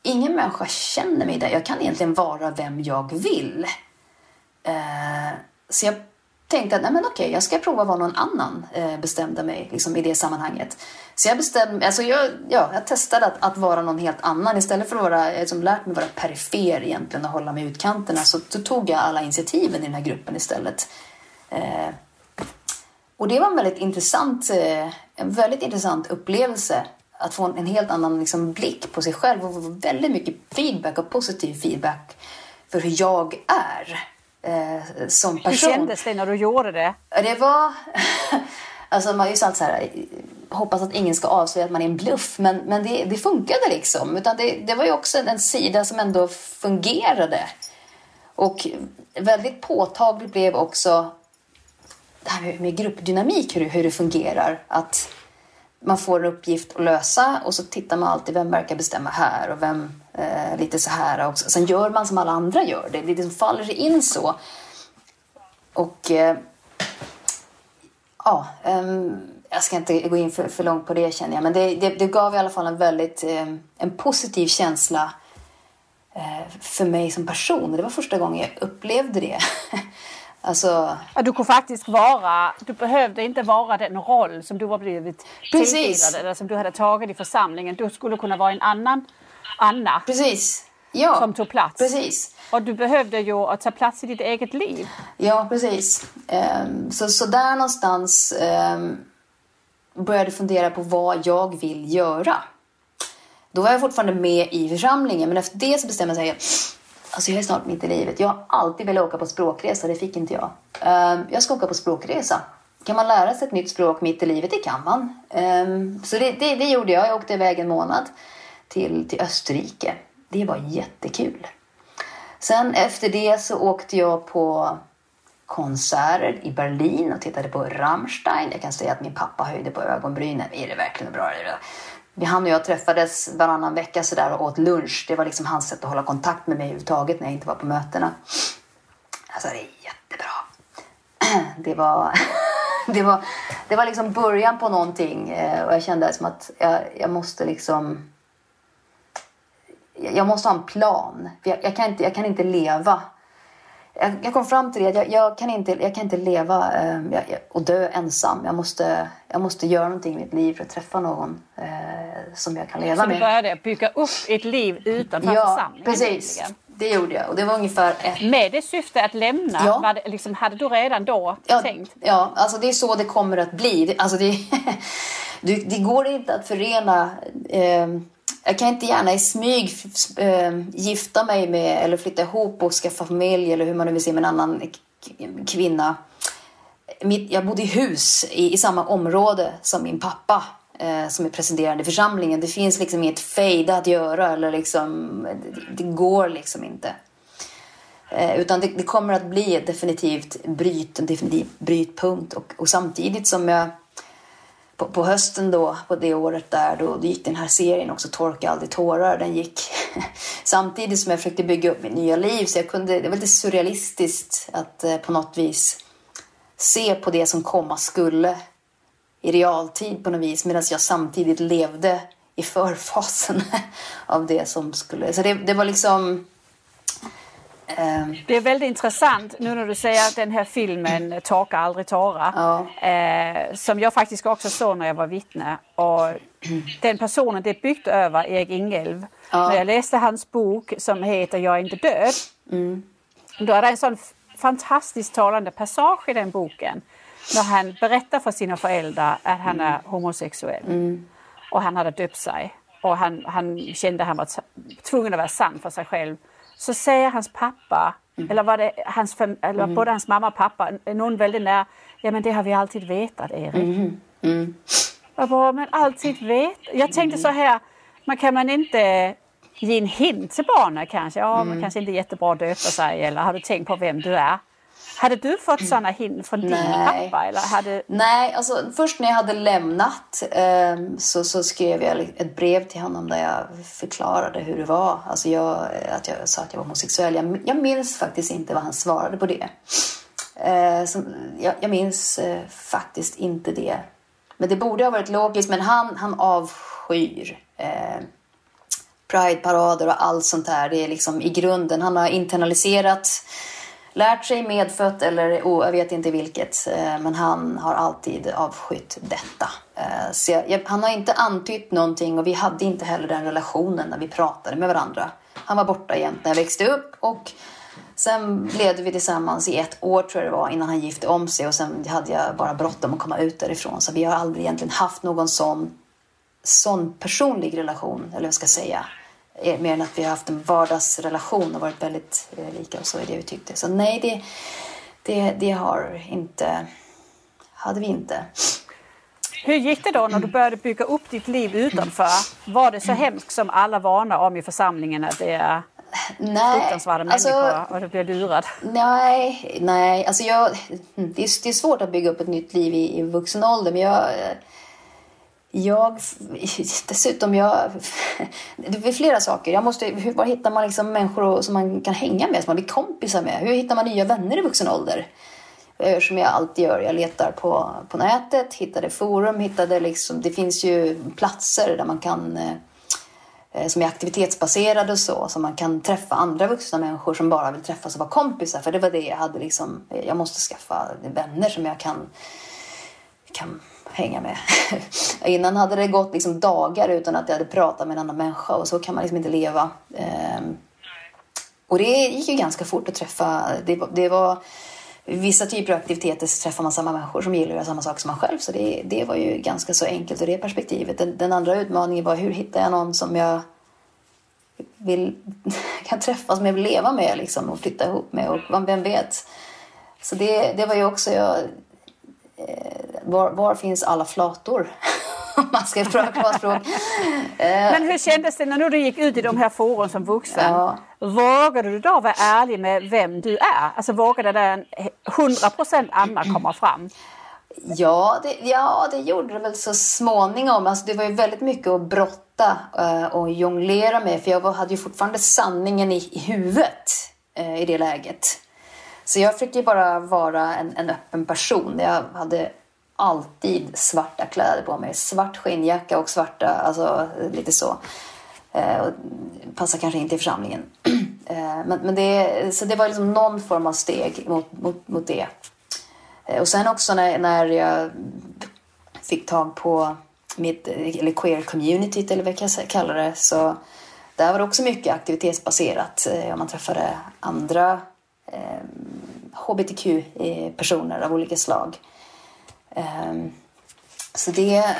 Ingen människa känner mig där. Jag kan egentligen vara vem jag vill. Eh, så jag tänkte att nej men okej, jag ska prova att vara någon annan, eh, bestämde mig liksom, i det sammanhanget. Så jag bestämde, alltså jag, ja, jag testade att, att vara någon helt annan. Istället för att vara, jag liksom lärt mig vara perifer egentligen och hålla mig i utkanterna så, så tog jag alla initiativen i den här gruppen istället. Eh, och det var en väldigt intressant, eh, en väldigt intressant upplevelse att få en, en helt annan liksom, blick på sig själv och få väldigt mycket feedback och positiv feedback för hur jag är eh, som person. Hur kändes det när du gjorde det? Det var... alltså man har ju så här, hoppas att ingen ska avslöja att man är en bluff, men, men det, det funkade liksom. Utan det, det var ju också en sida som ändå fungerade. Och väldigt påtagligt blev också det här med gruppdynamik, hur, hur det fungerar. Att man får en uppgift att lösa och så tittar man alltid vem verkar bestämma här och vem eh, lite så här också. Sen gör man som alla andra gör. Det, det liksom faller sig in så. Och eh, ja, eh, jag ska inte gå in för, för långt på det känner jag. Men det, det, det gav i alla fall en väldigt eh, en positiv känsla eh, för mig som person. Det var första gången jag upplevde det. Alltså... Du kunde faktiskt vara, du behövde inte vara den roll som du har blivit tilldelad eller som du hade tagit i församlingen. Du skulle kunna vara en annan Anna. Precis. Ja. Som tog plats. Precis. Och du behövde ju att ta plats i ditt eget liv. Ja, precis. Um, så, så där någonstans um, började fundera på vad jag vill göra. Då var jag fortfarande med i församlingen, men efter det så bestämde jag mig Alltså jag är snart mitt i livet. Jag har alltid velat åka på språkresa, det fick inte jag. Um, jag ska åka på språkresa. Kan man lära sig ett nytt språk mitt i livet? Det kan man. Um, så det, det, det, gjorde jag. Jag åkte iväg en månad till, till Österrike. Det var jättekul. Sen efter det så åkte jag på konserter i Berlin och tittade på Rammstein. Jag kan säga att min pappa höjde på ögonbrynen. Är det verkligen bra? Han och jag träffades varannan vecka så där och åt lunch. Det var liksom hans sätt att hålla kontakt med mig överhuvudtaget när jag inte var på mötena. Alltså det är jättebra. Det var, det var, det var liksom början på någonting eh, och jag kände som att jag, jag måste liksom jag måste ha en plan. Jag, jag, kan, inte, jag kan inte leva jag, jag kom fram till det jag, jag, kan inte, jag kan inte leva eh, jag, och dö ensam. Jag måste, jag måste göra någonting i mitt liv för att träffa någon eh, som jag kan leva med. Så du började bygga upp ett liv utanför ja, församlingen? precis. Det gjorde jag och det var ungefär ett... Med det syfte att lämna? Ja. Var det, liksom, hade du redan då ja, tänkt? Ja, alltså det är så det kommer att bli. Alltså det, det, det går inte att förena eh, jag kan inte gärna i smyg eh, gifta mig med eller flytta ihop och skaffa familj eller hur man nu vill se med en annan kvinna. Jag bodde i hus i, i samma område som min pappa eh, som är presenterande i församlingen. Det finns liksom inget fejda att göra eller liksom, det, det går liksom inte. Eh, utan det, det, kommer att bli ett definitivt bryt, en definitiv brytpunkt och, och samtidigt som jag på, på, hösten då, på det året där, då, då gick den här serien också Torka aldrig tårar. Den gick samtidigt som jag försökte bygga upp mitt nya liv. Så jag kunde, det var lite surrealistiskt att eh, på något vis se på det som komma skulle i realtid på något vis. Medan jag samtidigt levde i förfasen av det som skulle... Så det, det var liksom det är väldigt intressant nu när du säger att den här filmen Torka aldrig tårar. Ja. Eh, som jag faktiskt också såg när jag var vittne. Och den personen det är byggt över, Erik Ingelv. Ja. När jag läste hans bok som heter Jag är inte död. Mm. Då är det en sån fantastiskt talande passage i den boken. När han berättar för sina föräldrar att han är homosexuell. Mm. Och han hade döpt sig. Och han, han kände att han var tvungen att vara sann för sig själv så säger hans pappa, mm. eller var det hans, eller mm. både hans mamma och pappa, någon väldigt nära, ja men det har vi alltid vetat Erik. Mm. Mm. Jag bara, men alltid vet. Jag tänkte så här, man kan man inte ge en hint till barnen kanske? Ja, mm. man kanske inte är jättebra att döpa sig eller har du tänkt på vem du är? Hade du fått mm. sådana hint från din pappa? Eller hade... Nej, alltså först när jag hade lämnat eh, så, så skrev jag ett brev till honom där jag förklarade hur det var. Alltså jag, att jag sa att jag var homosexuell. Jag, jag minns faktiskt inte vad han svarade på det. Eh, jag, jag minns eh, faktiskt inte det. Men det borde ha varit logiskt, men han, han avskyr eh, Pride-parader och allt sånt där. Det är liksom i grunden, han har internaliserat lärt sig medfött eller oh, jag vet inte vilket. Eh, men han har alltid avskytt detta. Eh, så jag, han har inte antytt någonting och vi hade inte heller den relationen när vi pratade med varandra. Han var borta jämt när jag växte upp och sen levde vi tillsammans i ett år tror jag det var innan han gifte om sig och sen hade jag bara bråttom att komma ut därifrån. Så vi har aldrig egentligen haft någon sån, sån personlig relation, eller vad jag ska säga. Mer än att vi har haft en vardagsrelation och varit väldigt eh, lika och så är det vi tyckte. Så nej, det, det, det har inte, hade vi inte. Hur gick det då när du började bygga upp ditt liv utanför? Var det så hemskt som alla varnar om i församlingen att det är nej, fruktansvärda alltså, människor och du blir lurad? Nej, nej. Alltså jag, det, är, det är svårt att bygga upp ett nytt liv i, i vuxen ålder men jag jag, dessutom, jag, det är flera saker. Jag måste, hur, var hittar man liksom människor som man kan hänga med, som man blir kompisar med? Hur hittar man nya vänner i vuxen ålder? Eh, som jag alltid gör. Jag letar på, på nätet, hittade forum, hittade liksom, det finns ju platser där man kan eh, eh, som är aktivitetsbaserade och så, så man kan träffa andra vuxna människor som bara vill träffas och vara kompisar. För det var det jag hade liksom, jag måste skaffa vänner som jag kan, kan hänga med. Innan hade det gått liksom dagar utan att jag hade pratat med en annan människa och så kan man liksom inte leva. Ehm, och det gick ju ganska fort att träffa. Det var, det var vissa typer av aktiviteter så träffar man samma människor som gillar att göra samma sak som man själv. Så det, det var ju ganska så enkelt ur det perspektivet. Den, den andra utmaningen var hur hittar jag någon som jag vill, kan träffa, som jag vill leva med liksom, och flytta ihop med och vem vet. Så det, det var ju också, jag, eh, var, var finns alla flator? Om man ska prata språk. Men hur kändes det när du gick ut i de här forum som vuxen? Ja. Vågade du då vara ärlig med vem du är? Alltså vågade den 100% Anna komma fram? Ja det, ja, det gjorde det väl så småningom. Alltså, det var ju väldigt mycket att brotta uh, och jonglera med. För jag var, hade ju fortfarande sanningen i, i huvudet uh, i det läget. Så jag fick ju bara vara en, en öppen person. Jag hade alltid svarta kläder på mig. Svart skinnjacka och svarta, alltså lite så. Eh, passar kanske inte i församlingen. Eh, men, men det, så det var liksom någon form av steg mot, mot, mot det. Eh, och sen också när, när jag fick tag på mitt, eller queer community eller vad jag kallar det, så där var det också mycket aktivitetsbaserat. Eh, man träffade andra eh, hbtq-personer eh, av olika slag. Ehm, så det,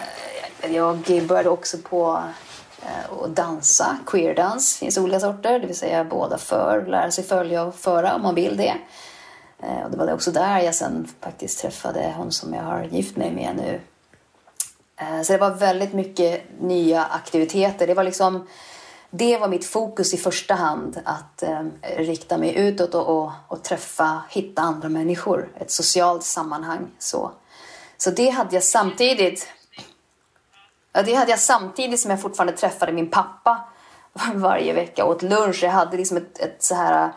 jag började också på eh, att dansa. Queerdans Det finns olika sorter, det vill säga båda för, lära sig följa och föra om man vill det. Eh, och det var också där jag sen faktiskt träffade hon som jag har gift mig med nu. Eh, så det var väldigt mycket nya aktiviteter. Det var liksom det var mitt fokus i första hand, att eh, rikta mig utåt och, och, och, träffa, hitta andra människor, ett socialt sammanhang. Så, så det hade jag samtidigt. Ja, det hade jag samtidigt som jag fortfarande träffade min pappa varje vecka åt lunch. Jag hade liksom ett, ett så här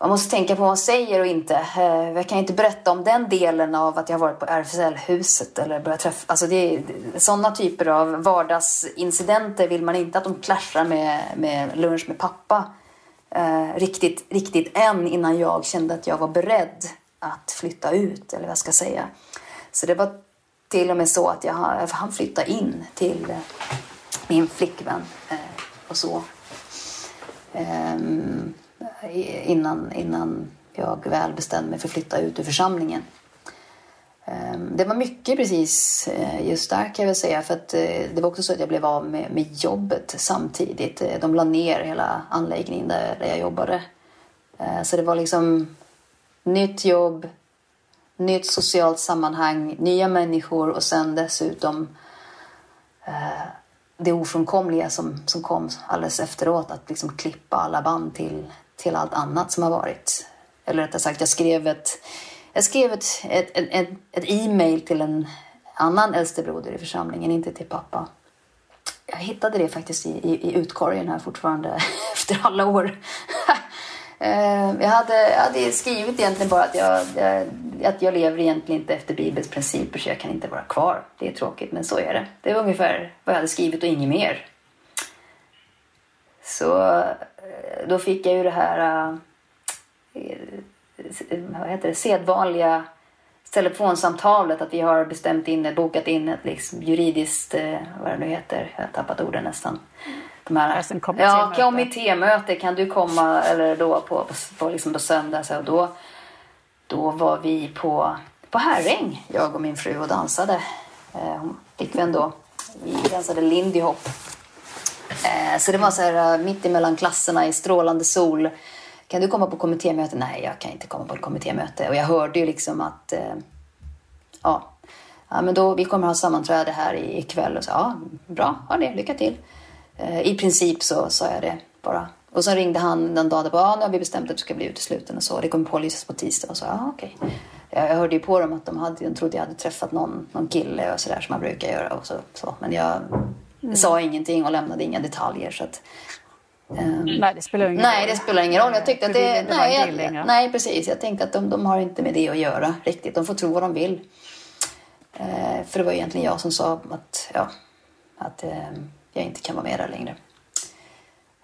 man måste tänka på vad man säger och inte. Eh, jag kan inte berätta om den delen av att jag har varit på RFSL-huset eller börjat träffa... Alltså det är, sådana typer av vardagsincidenter vill man inte att de clashar med, med lunch med pappa eh, riktigt, riktigt än innan jag kände att jag var beredd att flytta ut, eller vad jag ska säga. Så det var till och med så att jag hann flytta in till eh, min flickvän eh, och så. Ehm, innan, innan jag väl bestämde mig för att flytta ut ur församlingen. Ehm, det var mycket precis eh, just där kan jag väl säga för att det var också så att jag blev av med, med jobbet samtidigt. De la ner hela anläggningen där, där jag jobbade. Så det var liksom nytt jobb, nytt socialt sammanhang, nya människor och sen dessutom eh, det ofrånkomliga som, som kom alldeles efteråt, att liksom klippa alla band till, till allt annat som har varit. Eller rättare sagt, jag skrev ett, jag skrev ett, ett, ett, ett e-mail till en annan äldstebroder i församlingen, inte till pappa. Jag hittade det faktiskt i, i, i utkorgen här fortfarande efter alla år. Eh, jag hade, jag hade skrivit egentligen bara att jag, jag, att jag lever egentligen inte efter Bibelns principer så jag kan inte vara kvar. Det är tråkigt men så är det. Det var ungefär vad jag hade skrivit och inget mer. Så eh, då fick jag ju det här eh, vad heter det, sedvanliga telefonsamtalet att vi har bestämt in, bokat in ett liksom juridiskt, eh, vad det nu heter, jag har tappat orden nästan Mm här, alltså kommittémöte. Ja, kommittémöte. Kan du komma eller då på, på, på, liksom på söndag? Så då, då var vi på, på Herräng, jag och min fru, och dansade. Eh, flickvän då. Vi dansade Lindy Hop. Eh, så det var så här uh, mitt emellan klasserna i strålande sol. Kan du komma på kommittémöte? Nej, jag kan inte komma på ett kommittémöte. Och jag hörde ju liksom att eh, ja, ja, men då, vi kommer ha sammanträde här ikväll. Och så, ja, bra, ha det, lycka till. Eh, I princip så sa jag det bara. Och så ringde han den dagen och bara, ja, nu har vi bestämt att du ska bli utesluten och så. Det kommer pålysas på tisdag och så, ja okej. Okay. Jag hörde ju på dem att de, hade, de trodde jag hade träffat någon, någon kille och sådär som man brukar göra och så. så. Men jag mm. sa ingenting och lämnade inga detaljer så att Um, nej, det spelar ingen nej, roll. det spelar ingen roll. Jag tyckte att det... Nej, jag, nej, precis. Jag tänkte att de, de har inte med det att göra riktigt. De får tro vad de vill. Uh, för det var egentligen jag som sa att, ja, att uh, jag inte kan vara med där längre.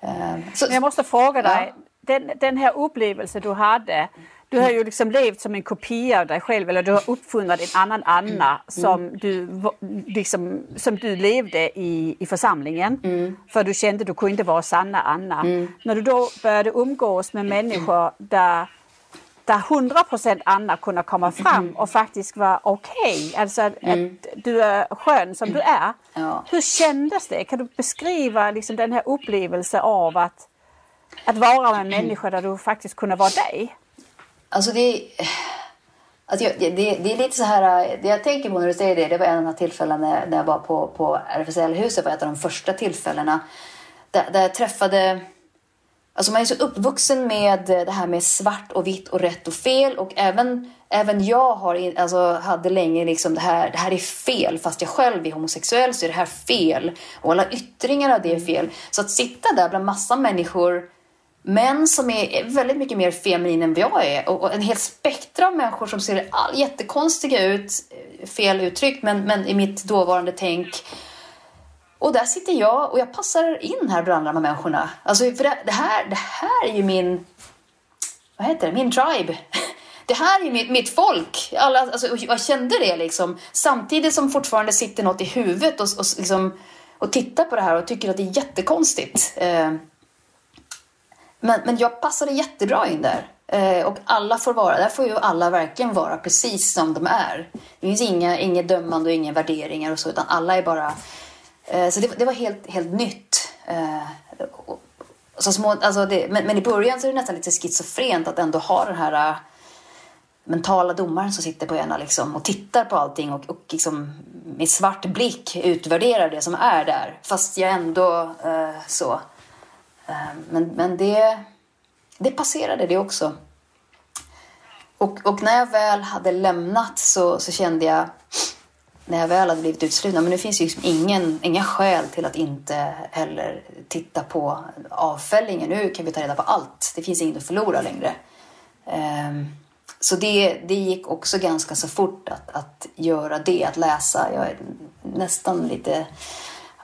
Uh, så, jag måste fråga dig, ja. den, den här upplevelsen du hade, du har ju liksom levt som en kopia av dig själv eller du har uppfunnit en annan Anna mm. som, du, liksom, som du levde i, i församlingen. Mm. För du kände att du kunde inte vara sanna Anna. Mm. När du då började umgås med människor där där 100 procent Anna kunde komma fram och faktiskt vara okej. Okay. Alltså att, mm. att, du är skön som du är. Ja. Hur kändes det? Kan du beskriva liksom den här upplevelsen av att, att vara med människor där du faktiskt kunde vara dig? Alltså det, alltså det, det, är lite så här, det jag tänker på när du säger det, det var en av de här tillfällena när jag var på, på RFSL-huset, var ett av de första tillfällena där, där jag träffade Alltså man är så uppvuxen med det här med svart och vitt och rätt och fel och även, även jag har, alltså, hade länge liksom det här, det här är fel. Fast jag själv är homosexuell så är det här fel. Och alla yttringar av det är fel. Så att sitta där bland massa människor män som är väldigt mycket mer feminin än jag är och, en hel spektra av människor som ser all, jättekonstiga ut, fel uttryckt men, men i mitt dåvarande tänk och där sitter jag och jag passar in här bland de här människorna. Alltså, för det, det, här, det här är ju min, vad heter det, min tribe. Det här är mitt, mitt folk. Alla, alltså, jag kände det liksom. Samtidigt som fortfarande sitter något i huvudet och, och, liksom, och tittar på det här och tycker att det är jättekonstigt. Eh, men, men jag passade jättebra in där. Eh, och alla får vara, där får ju alla verkligen vara precis som de är. Det finns inga, inget dömande och inga värderingar och så, utan alla är bara... Eh, så det, det, var helt, helt nytt. Eh, så små, alltså det, men, men, i början så är det nästan lite schizofrent att ändå ha den här eh, mentala domaren som sitter på ena liksom, och tittar på allting och, och liksom, med svart blick utvärderar det som är där. Fast jag ändå eh, så. Eh, men, men det, det passerade det också. Och, och, när jag väl hade lämnat så, så kände jag när jag väl hade blivit utsluten, men nu finns ju liksom ingen, inga skäl till att inte heller titta på avfällningen. Nu kan vi ta reda på allt. Det finns inget att förlora längre. Um, så det, det gick också ganska så fort att, att göra det, att läsa. Jag är nästan lite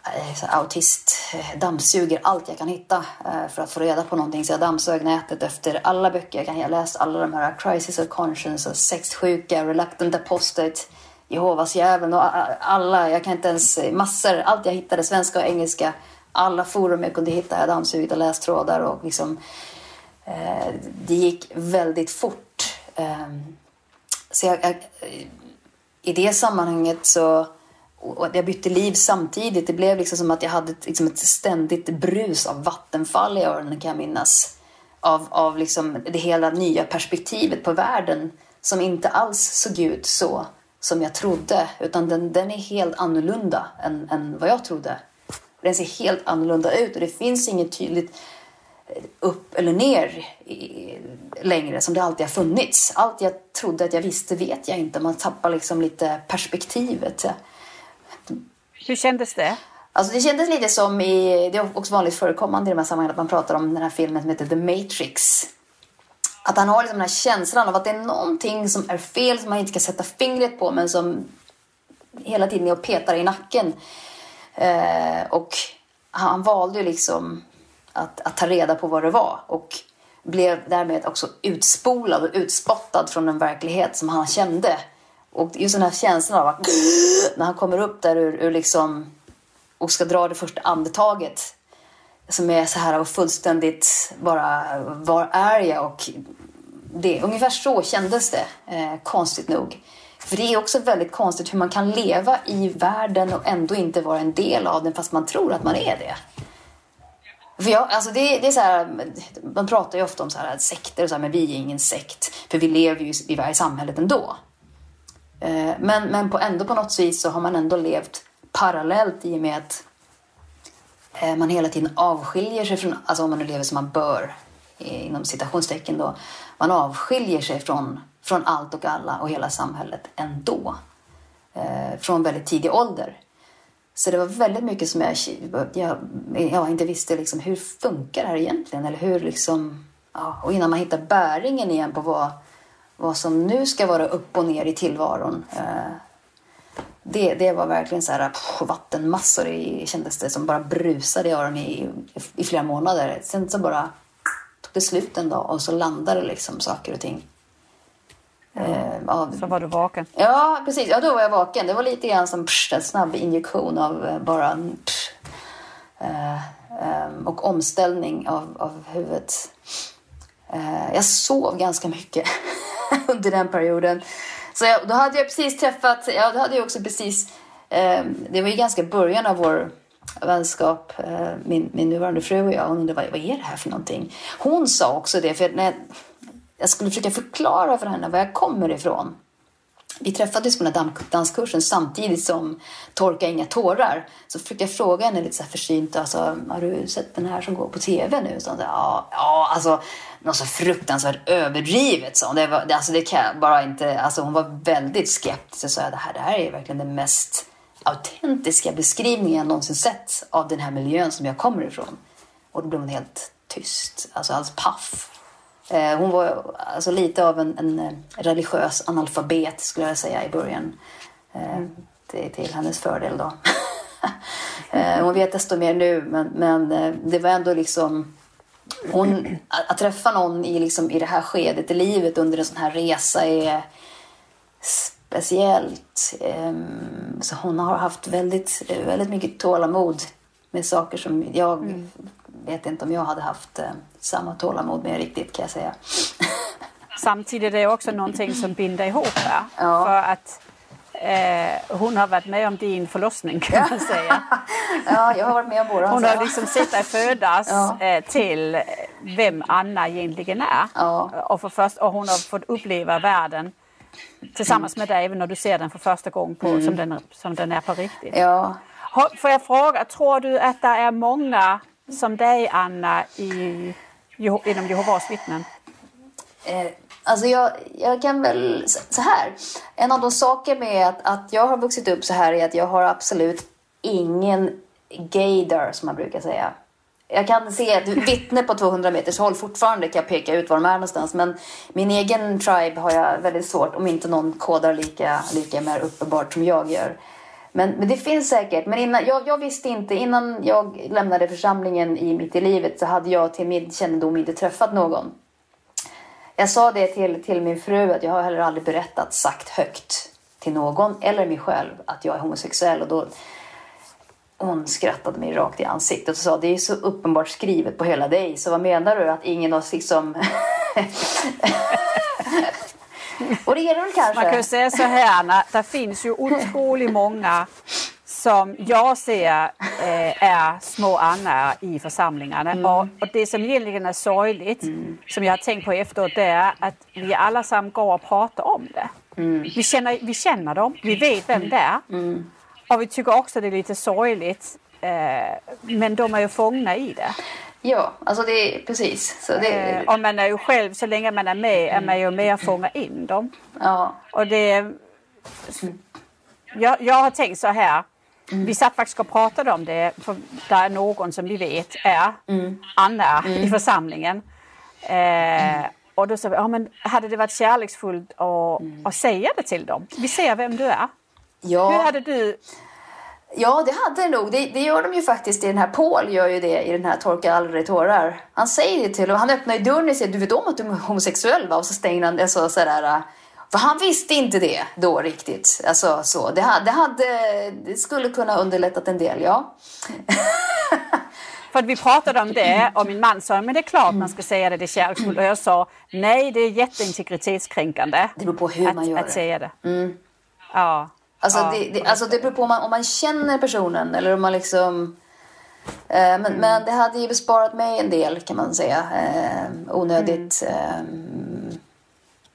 eh, autist, eh, dammsuger allt jag kan hitta eh, för att få reda på någonting. Så jag dammsög nätet efter alla böcker jag kan. Jag läst alla de här Crisis of Conscience och Sexsjuka, Reluctant Apostate Jehovas jäveln och alla, jag kan inte ens, massor, allt jag hittade, svenska och engelska, alla forum jag kunde hitta, jag dammsugit och läst trådar och liksom, eh, det gick väldigt fort. Eh, så jag, jag, i det sammanhanget så, och jag bytte liv samtidigt, det blev liksom som att jag hade ett, liksom ett ständigt brus av vattenfall i öronen kan jag minnas. Av, av liksom det hela nya perspektivet på världen som inte alls såg ut så som jag trodde. Utan den, den är helt annorlunda än, än vad jag trodde. Den ser helt annorlunda ut och det finns inget tydligt eh, upp eller ner i, längre som det alltid har funnits. Allt jag trodde att jag visste vet jag inte. Man tappar liksom lite perspektivet. Hur kändes det? Alltså det kändes lite som i, det är också vanligt förekommande i de här sammanhangen att man pratar om den här filmen som heter The Matrix. Att han har liksom den här känslan av att det är någonting som är fel som man inte kan sätta fingret på men som hela tiden är och petar i nacken. Eh, och han valde ju liksom att, att ta reda på vad det var och blev därmed också utspolad och utspottad från den verklighet som han kände. Och just den här känslan av att när han kommer upp där ur, ur liksom och ska dra det första andetaget som är så här och fullständigt bara, var är jag? Och det, ungefär så kändes det, eh, konstigt nog. För det är också väldigt konstigt hur man kan leva i världen och ändå inte vara en del av den fast man tror att man är det. För jag, alltså det, det är så här, man pratar ju ofta om så här, sekter och så här, men vi är ingen sekt. För vi lever ju i, i samhället ändå. Eh, men, men på, ändå på något vis så har man ändå levt parallellt i och med att Eh, man hela tiden avskiljer sig från, alltså om man nu lever som man bör, inom citationstecken då, man avskiljer sig från, från allt och alla och hela samhället ändå. Eh, från väldigt tidig ålder. Så det var väldigt mycket som jag, jag, jag inte visste liksom, hur funkar det här egentligen? Eller hur liksom, ja, och innan man hittar bäringen igen på vad, vad som nu ska vara upp och ner i tillvaron. Eh, det, det var verkligen så här pff, vattenmassor i, kändes det som bara brusade i öronen i, i flera månader. Sen så bara tog det slut en dag och så landade liksom saker och ting. Eh, av... Så var du vaken? Ja, precis. Ja, då var jag vaken. Det var lite grann som psh, en snabb injektion av eh, bara psh, eh, eh, och omställning av, av huvudet. Eh, jag sov ganska mycket under den perioden. Så jag, då hade jag precis träffat, ja då hade jag också precis, eh, det var ju ganska början av vår vänskap, eh, min, min nuvarande fru och jag. Hon undrade vad, vad är det här för någonting? Hon sa också det, för när jag, jag skulle försöka förklara för henne var jag kommer ifrån. Vi träffades på den här danskursen samtidigt som Torka inga tårar. Så försökte jag fråga henne lite så här försynt, alltså, har du sett den här som går på tv nu? Så hon sa, ja, ja, alltså något så fruktansvärt överdrivet. Så. Det, var, alltså, det kan jag bara inte, alltså, hon var väldigt skeptisk och sa det här, det här är verkligen den mest autentiska beskrivningen jag någonsin sett av den här miljön som jag kommer ifrån. Och då blev hon helt tyst, alltså alldeles paff. Eh, hon var alltså lite av en, en, eh, religiös analfabet skulle jag säga i början. Eh, till, till hennes fördel då. eh, hon vet desto mer nu men, men eh, det var ändå liksom hon, att, träffa någon i, liksom, i det här skedet i livet under en sån här resa är speciellt. Ehm, så hon har haft väldigt, väldigt mycket tålamod med saker som jag mm. vet inte om jag hade haft eh, samma tålamod med riktigt kan jag säga. Samtidigt är det också någonting som binder ihop er. Ja. För att eh, hon har varit med om din förlossning kan man säga. Ja, jag har varit med om båda. Hon har liksom sett dig födas Ja. eh, till vem Anna egentligen är. Ja. Och, för först, och hon har fått uppleva världen tillsammans med dig även när du ser den för första gången på, som, den, som den är på riktigt. Mm. Ja, Får jag fråga, tror du att det är många som dig Anna i, inom Jehovas vittnen? Eh, alltså jag, jag kan väl så här. En av de saker med att, att jag har vuxit upp så här är att jag har absolut ingen gaydar som man brukar säga. Jag kan se ett vittne på 200 meters håll fortfarande kan jag peka ut var de är någonstans. Men min egen tribe har jag väldigt svårt om inte någon kodar lika, lika mer uppenbart som jag gör. Men, men det finns säkert. Men innan, jag, jag visste inte, innan jag lämnade församlingen i mitt i livet så hade jag till min kännedom inte träffat någon. Jag sa det till, till min fru att jag har heller aldrig berättat, sagt högt till någon eller mig själv att jag är homosexuell. Och då, hon skrattade mig rakt i ansiktet och sa det är så uppenbart skrivet på hela dig så vad menar du att ingen har liksom... och det är det väl kanske? Man kan ju säga så här det finns ju otroligt många som jag ser eh, är små Anna i församlingarna. Och, och det som egentligen är sorgligt, som jag har tänkt på efteråt, det är att vi alla går och pratar om det. Vi, känner, vi känner dem, vi vet vem det är. Och vi tycker också det är lite sorgligt. Eh, men de är ju fångna i det. Ja, alltså det är precis. Så det, Eh, och man är ju själv, så länge man är med, är man ju med att fånga in dem. ja, Och det... Jag, jag har tänkt så här. Vi satt faktiskt och pratade om det, för det är någon som vi vet är Anna i församlingen. Eh, och då sa vi, ja men hade det varit kärleksfullt att, att säga det till dem? Vi ser vem du är. ja. Hur hade du... Ja, det hade det nog. Det, det gör de ju faktiskt i den här Paul gör ju det i den här Torka aldrig tårar. Han säger det till och han öppnar ju dörren och säger du vet om att du är homosexuell va? Och så stänger han alltså, sådär. För han visste inte det då riktigt. Alltså så. Det, hade, det, hade, det skulle kunna underlättat en del, ja. För att vi pratade om det och min man sa, men det är klart man ska säga det, det är kärleksfullt. Och jag sa, nej det är jätteintegritetskränkande. Det beror på hur man gör att, att det. säga det. Ja. Alltså, ja. det, det, alltså det beror på om man, om man känner personen eller om man liksom... Eh, men, men det hade ju besparat mig en del kan man säga. Eh, onödigt... Eh,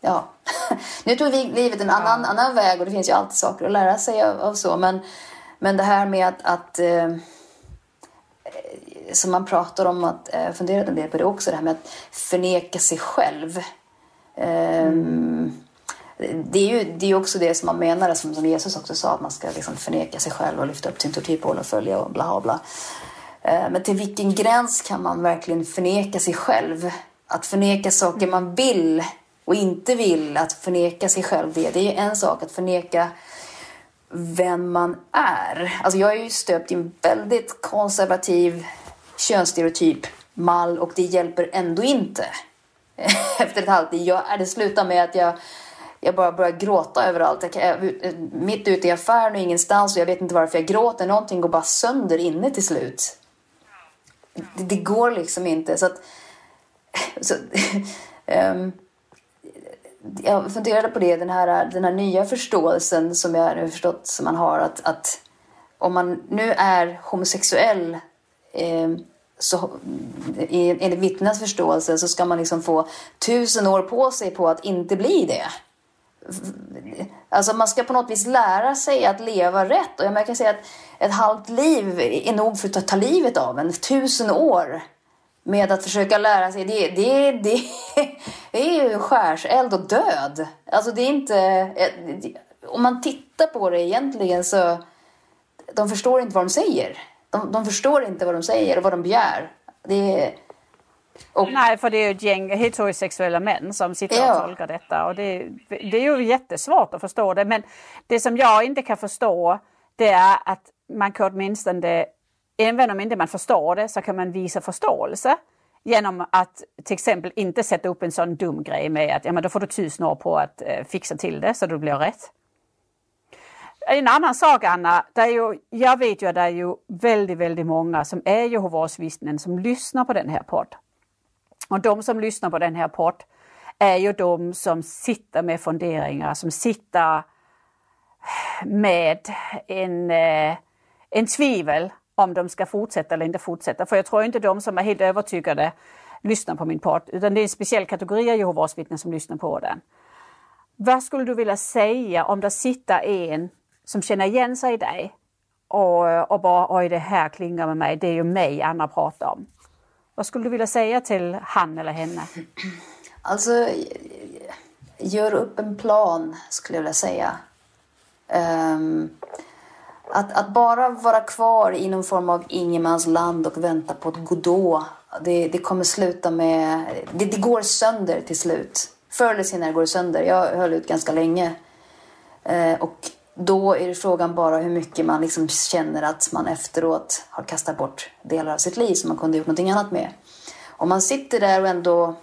ja. nu tog vi livet en annan, annan väg och det finns ju alltid saker att lära sig av, av så. Men, men det här med att... att eh, som man pratar om, att eh, funderat en del på det också, det här med att förneka sig själv. Ehm, det är ju det är också det som man menar, som, som Jesus också sa, att man ska liksom förneka sig själv och lyfta upp sin tortyrpål och följa och bla bla. Eh, Men till vilken gräns kan man verkligen förneka sig själv? Att förneka saker man vill och inte vill, att förneka sig själv det. Det är ju en sak att förneka vem man är. Alltså jag är ju stöpt i en väldigt konservativ könsstereotyp mall och det hjälper ändå inte. Efter ett halvt jag, det slutar med att jag, jag bara börjar gråta överallt. Jag, jag, mitt ute i affären och ingenstans och jag vet inte varför jag gråter. Någonting går bara sönder inne till slut. Det, det går liksom inte. Så att, så, um, jag funderade på det, den här, den här nya förståelsen som jag nu förstått som man har att, att om man nu är homosexuell eh, så, enligt vittnens förståelse så ska man liksom få tusen år på sig på att inte bli det. Alltså man ska på något vis lära sig att leva rätt. Och jag kan säga att ett halvt liv är nog för att ta livet av en. Tusen år med att försöka lära sig. Det, det, det, det är ju skärseld och död. Alltså det är inte... Om man tittar på det egentligen så... De förstår inte vad de säger. De, de förstår inte vad de säger och vad de begär. Det. Och, Nej, för det är ju ett gäng heterosexuella män som sitter Ja. och tolkar detta. Och det, det är ju jättesvårt att förstå det. Men det som jag inte kan förstå det är att man kan åtminstone, även om inte man förstår det, så kan man visa förståelse. Genom att till exempel inte sätta upp en sån dum grej med att ja, men då får du tusen år på att eh, fixa till det så det blir rätt. en annan sak Anna, det är ju, jag vet ju att det är ju väldigt, väldigt många som är Jehovas vittnen som lyssnar på den här podd. Och de som lyssnar på den här podd är ju de som sitter med funderingar, som sitter med en, eh, en tvivel om de ska fortsätta eller inte fortsätta. För jag tror inte de som är helt övertygade lyssnar på min podd, utan det är en speciell kategori av Jehovas vittnen som lyssnar på den. Vad skulle du vilja säga om det sitter en som känner igen sig i dig och, och bara oj det här klingar med mig, det är ju mig Anna pratar om. Vad skulle du vilja säga till han eller henne? Alltså, gör upp en plan skulle jag vilja säga. Um, att, att, bara vara kvar i någon form av ingenmansland och vänta på ett Godot. det, det kommer sluta med... Det, det, går sönder till slut. Förr eller senare går det sönder. Jag höll ut ganska länge. Eh, och då är det frågan bara hur mycket man liksom känner att man efteråt har kastat bort delar av sitt liv som man kunde gjort någonting annat med. Om man sitter där och ändå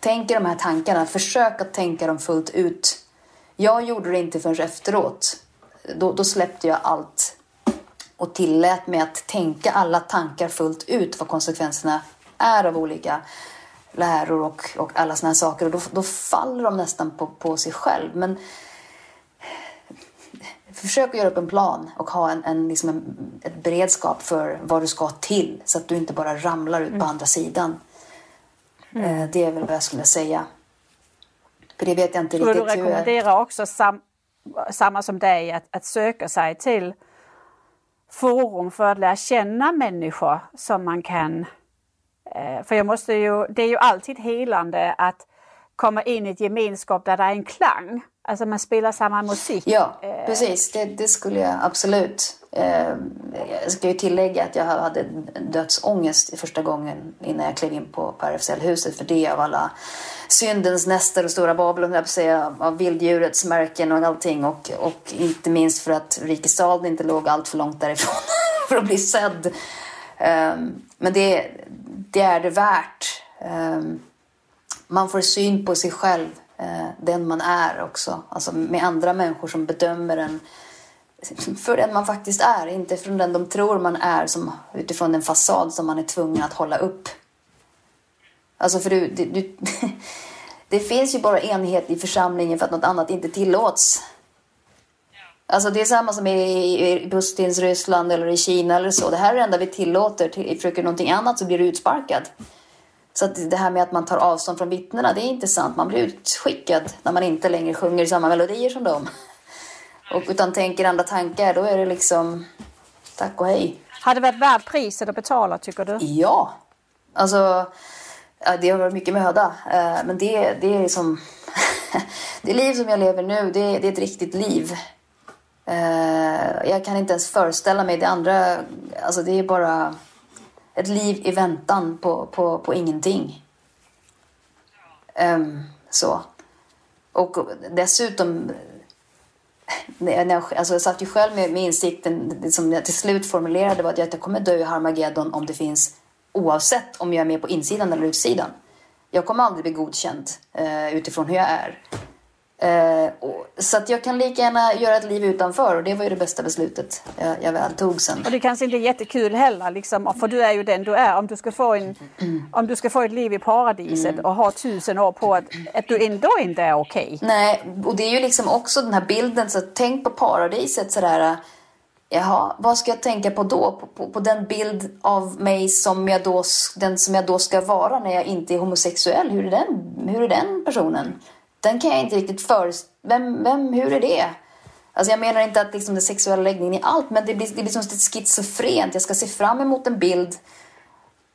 tänker de här tankarna, försök att tänka dem fullt ut. Jag gjorde det inte förrän efteråt. Då, då släppte jag allt och tillät mig att tänka alla tankar fullt ut vad konsekvenserna är av olika läror och, och alla såna här saker. Och då, då faller de nästan på, på sig själv. Men försök att göra upp en plan och ha en, en, liksom en, ett beredskap för vad du ska till så att du inte bara ramlar ut på mm. andra sidan. Mm. Eh, det är väl vad jag skulle säga. För det vet jag inte riktigt. Skulle du rekommendera också sam, samma som dig att, att söka sig till forum för att lära känna människor som man kan... Eh, för jag måste ju, det är ju alltid helande att komma in i ett gemenskap där det är en klang. Alltså man spelar samma musik. Ja, eh, precis. Det, det skulle jag absolut. Eh, jag ska ju tillägga att jag hade dödsångest första gången innan jag klev in på, RFSL-huset. För det av alla syndens näster och stora Babylon, jag säga, av vilddjurets märken och allting. Och, och inte minst för att rikesstaden inte låg allt för långt därifrån för att bli sedd. Ehm, men det, det är det värt. Ehm, man får syn på sig själv, eh, den man är också. Alltså med andra människor som bedömer en för den man faktiskt är, inte från den de tror man är som, utifrån den fasad som man är tvungen att hålla upp. Alltså för du, du, du det finns ju bara enhet i församlingen för att något annat inte tillåts. Alltså det är samma som i, Pustins Ryssland eller i Kina eller så. Det här är det enda vi tillåter. Till, försöker någonting annat så blir du utsparkad. Så att det här med att man tar avstånd från vittnena, det är inte sant. Man blir utskickad när man inte längre sjunger samma melodier som dem. Och, utan tänker andra tankar, då är det liksom tack och hej. Har det varit värt priset att betala tycker du? Ja. Alltså, ja, det har varit mycket möda. Eh, men det, det är liksom... det liv som jag lever nu, det, det är ett riktigt liv. Eh, jag kan inte ens föreställa mig det andra. Alltså det är bara ett liv i väntan på, på, på ingenting. Um, så. Och dessutom när jag, alltså jag satt ju själv med, med insikten som jag till slut formulerade var att jag kommer dö i Harmageddon om det finns oavsett om jag är med på insidan eller utsidan. Jag kommer aldrig bli godkänd eh, utifrån hur jag är. Eh, och, så att jag kan lika gärna göra ett liv utanför och det var ju det bästa beslutet jag, jag väl tog sen. Och det kanske inte är jättekul heller, liksom, för du är ju den du är. Om du ska få, en, mm. om du ska få ett liv i paradiset mm. och ha tusen år på att, att du ändå inte är okej. Okay. Nej, och det är ju liksom också den här bilden, så tänk på paradiset sådär. Jaha, vad ska jag tänka på då? På, på, på, den bild av mig som jag då, den som jag då ska vara när jag inte är homosexuell. Hur är den, hur är den personen? Den kan jag inte riktigt föreställa vem, vem, hur är det? Alltså jag menar inte att liksom den sexuella läggningen är allt, men det blir, det blir som schizofrent. Jag ska se fram emot en bild.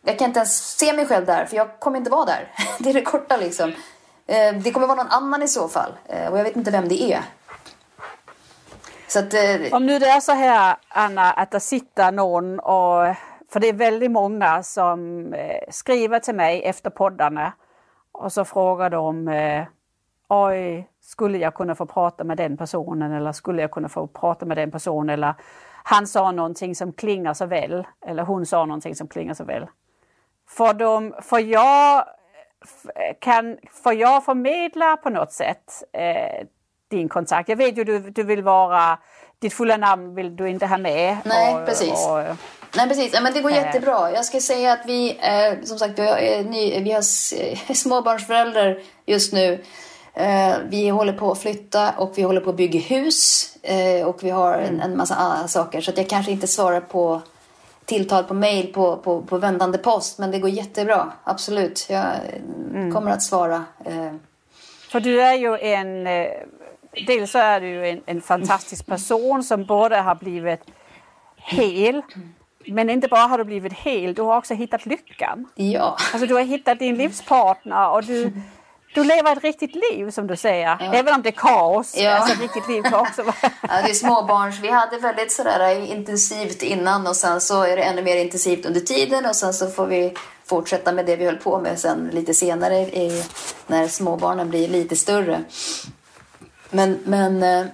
Jag kan inte ens se mig själv där, för jag kommer inte vara där. Det är det korta liksom. Eh, det kommer vara någon annan i så fall. Eh, och jag vet inte vem det är. Så att, eh, Om nu det är så här, Anna, att det sitter någon och... För det är väldigt många som skriver till mig efter poddarna och så frågar de oj, skulle jag kunna få prata med den personen eller skulle jag kunna få prata med den personen eller han sa någonting som klingar så väl eller hon sa någonting som klingar så väl. För, de, för, jag, kan, för jag förmedla på något sätt eh, din kontakt. Jag vet ju du, du vill vara, ditt fulla namn vill du inte ha med. Nej, och, precis. Och, Nej, precis. Ja, men det går äh, jättebra. Jag ska säga att vi, eh, som sagt, vi har, ny, vi har småbarnsföräldrar just nu. Eh, vi håller på att flytta och vi håller på att bygga hus. Eh, och vi har en, en massa andra saker. Så att jag kanske inte svarar på tilltal på mail på, på, på vändande post. Men det går jättebra, absolut. Jag mm. kommer att svara. Eh. För du är ju en... Eh, dels så är du en, en fantastisk person som både har blivit hel men inte bara har du blivit hel, du har också hittat lyckan. Ja. Alltså du har hittat din livspartner och du, du lever ett riktigt liv som du säger. Ja. Även om det är kaos. Ja. Alltså ett riktigt liv kan också vara... ja, det är småbarns. Vi hade väldigt sådär intensivt innan och sen så är det ännu mer intensivt under tiden och sen så får vi fortsätta med det vi höll på med sen lite senare i, när småbarnen blir lite större. Men, men eh,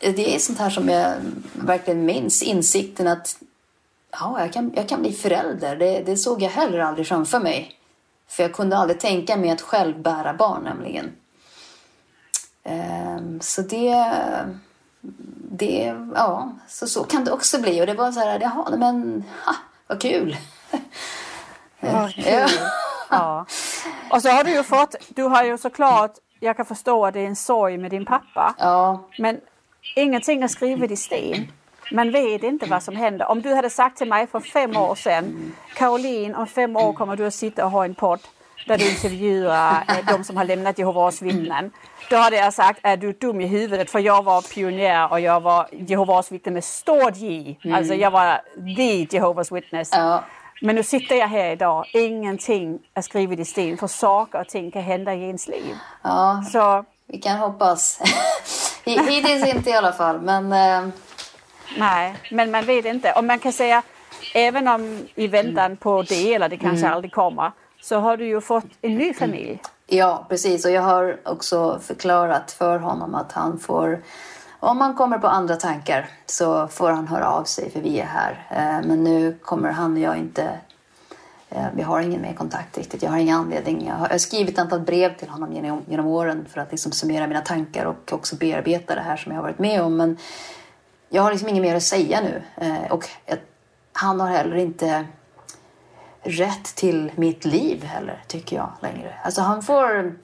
det är sånt här som jag verkligen minns. Insikten att ja, jag, kan, jag kan bli förälder. Det, det såg jag heller aldrig framför mig. För jag kunde aldrig tänka mig att själv bära barn nämligen. Um, så det, det, ja, så, så kan det också bli. Och det var så här, jaha, men ha, vad kul. Vad kul. ja. Och så har du ju fått, du har ju såklart, jag kan förstå att det är en sorg med din pappa. Ja. Men ingenting är skrivet i sten. Man vet inte vad som händer. Om du hade sagt till mig för fem år sedan, Caroline om fem år kommer du att sitta och ha en podd där du intervjuar eh, de som har lämnat Jehovas vittnen. Då hade jag sagt, är du dum i huvudet? För jag var pionjär och jag var Jehovas vittne med stort J. Mm. Alltså jag var the Jehovas witness. Ja. Men nu sitter jag här idag, ingenting är skrivet i sten för saker och ting kan hända i ens liv. Ja, Så, vi kan hoppas. Hittills inte i alla fall, men eh, Nej, men man vet inte. Och man kan säga, även om i väntan på det, eller det kanske mm. aldrig kommer, så har du ju fått en ny familj. Ja, precis. Och jag har också förklarat för honom att han får om han kommer på andra tankar så får han höra av sig för vi är här. Eh, men nu kommer han och jag inte... Eh, vi har ingen mer kontakt riktigt. Jag har ingen anledning. Jag har skrivit ett antal brev till honom genom, genom åren för att liksom summera mina tankar och också bearbeta det här som jag har varit med om. Men jag har liksom inget mer att säga nu. Eh, och han har heller inte rätt till mitt liv heller, tycker jag längre. Alltså han får...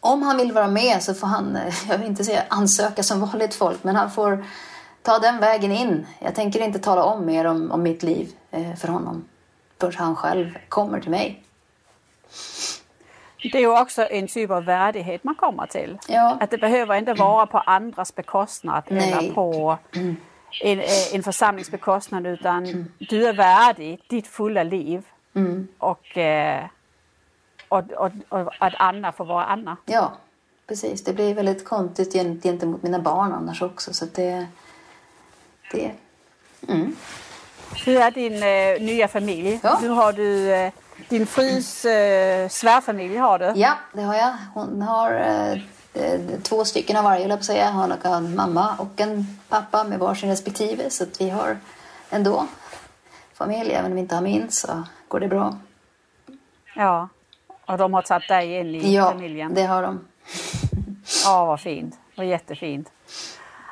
Om han vill vara med så får han, eh, jag vill inte säga ansöka som vanligt folk, men han får ta den vägen in. Jag tänker inte tala om mer om, om mitt liv eh, för honom förrän han själv kommer till mig. Det är ju också en typ av värdighet man kommer till. Ja. Att det behöver inte vara på andras bekostnad Nej. eller på en, eh, en församlings bekostnad utan du är värdig ditt fulla liv. Mm. Och, eh, och, och, och, att Anna får vara Anna. Ja, precis. Det blir väldigt konstigt gentemot mina barn annars också. Så det... det mm. Hur är din eh, nya familj? Ja. Nu har du eh, din frus eh, svärfamilj har du? Ja, det har jag. Hon har eh, eh två stycken av varje, jag säga. Hon har en mamma och en pappa med varsin respektive. Så att vi har ändå familj. Även om vi inte har min så går det bra. Ja, och de har tagit dig in i ja, familjen? Ja, det har de. Ja, vad fint. Vad jättefint.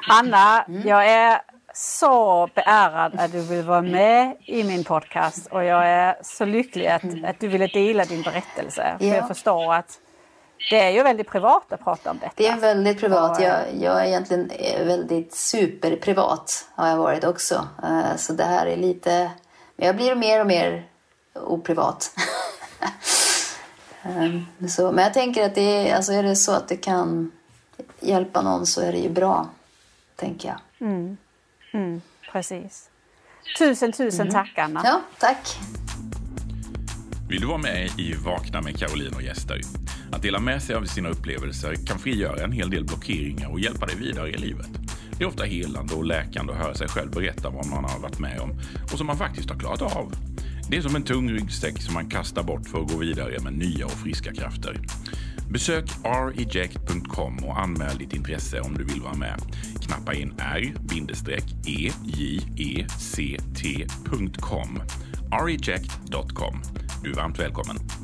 Anna, mm. jag är så beärad att du vill vara med i min podcast och jag är så lycklig att, att du ville dela din berättelse. Ja. För jag förstår att det är ju väldigt privat att prata om detta. Det är väldigt privat. Jag, jag är egentligen väldigt superprivat har jag varit också. Eh, så det här är lite... Jag blir mer och mer oprivat. Ehm, så, men jag tänker att det är, alltså är det så att det kan hjälpa någon så är det ju bra, tänker jag. Mm. Mm, precis. Tusen, tusen mm. tack Anna. Ja, tack. Vill du vara med i Vakna med Caroline och gäster? Att dela med sig av sina upplevelser kan frigöra en hel del blockeringar och hjälpa dig vidare i livet. Det är ofta helande och läkande att höra sig själv berätta vad man har varit med om och som man faktiskt har klarat av. Det är som en tung ryggsäck som man kastar bort för att gå vidare med nya och friska krafter. Besök reject.com och anmäl ditt intresse om du vill vara med. Knappa in r-eject.com e, reject.com. Du är varmt välkommen.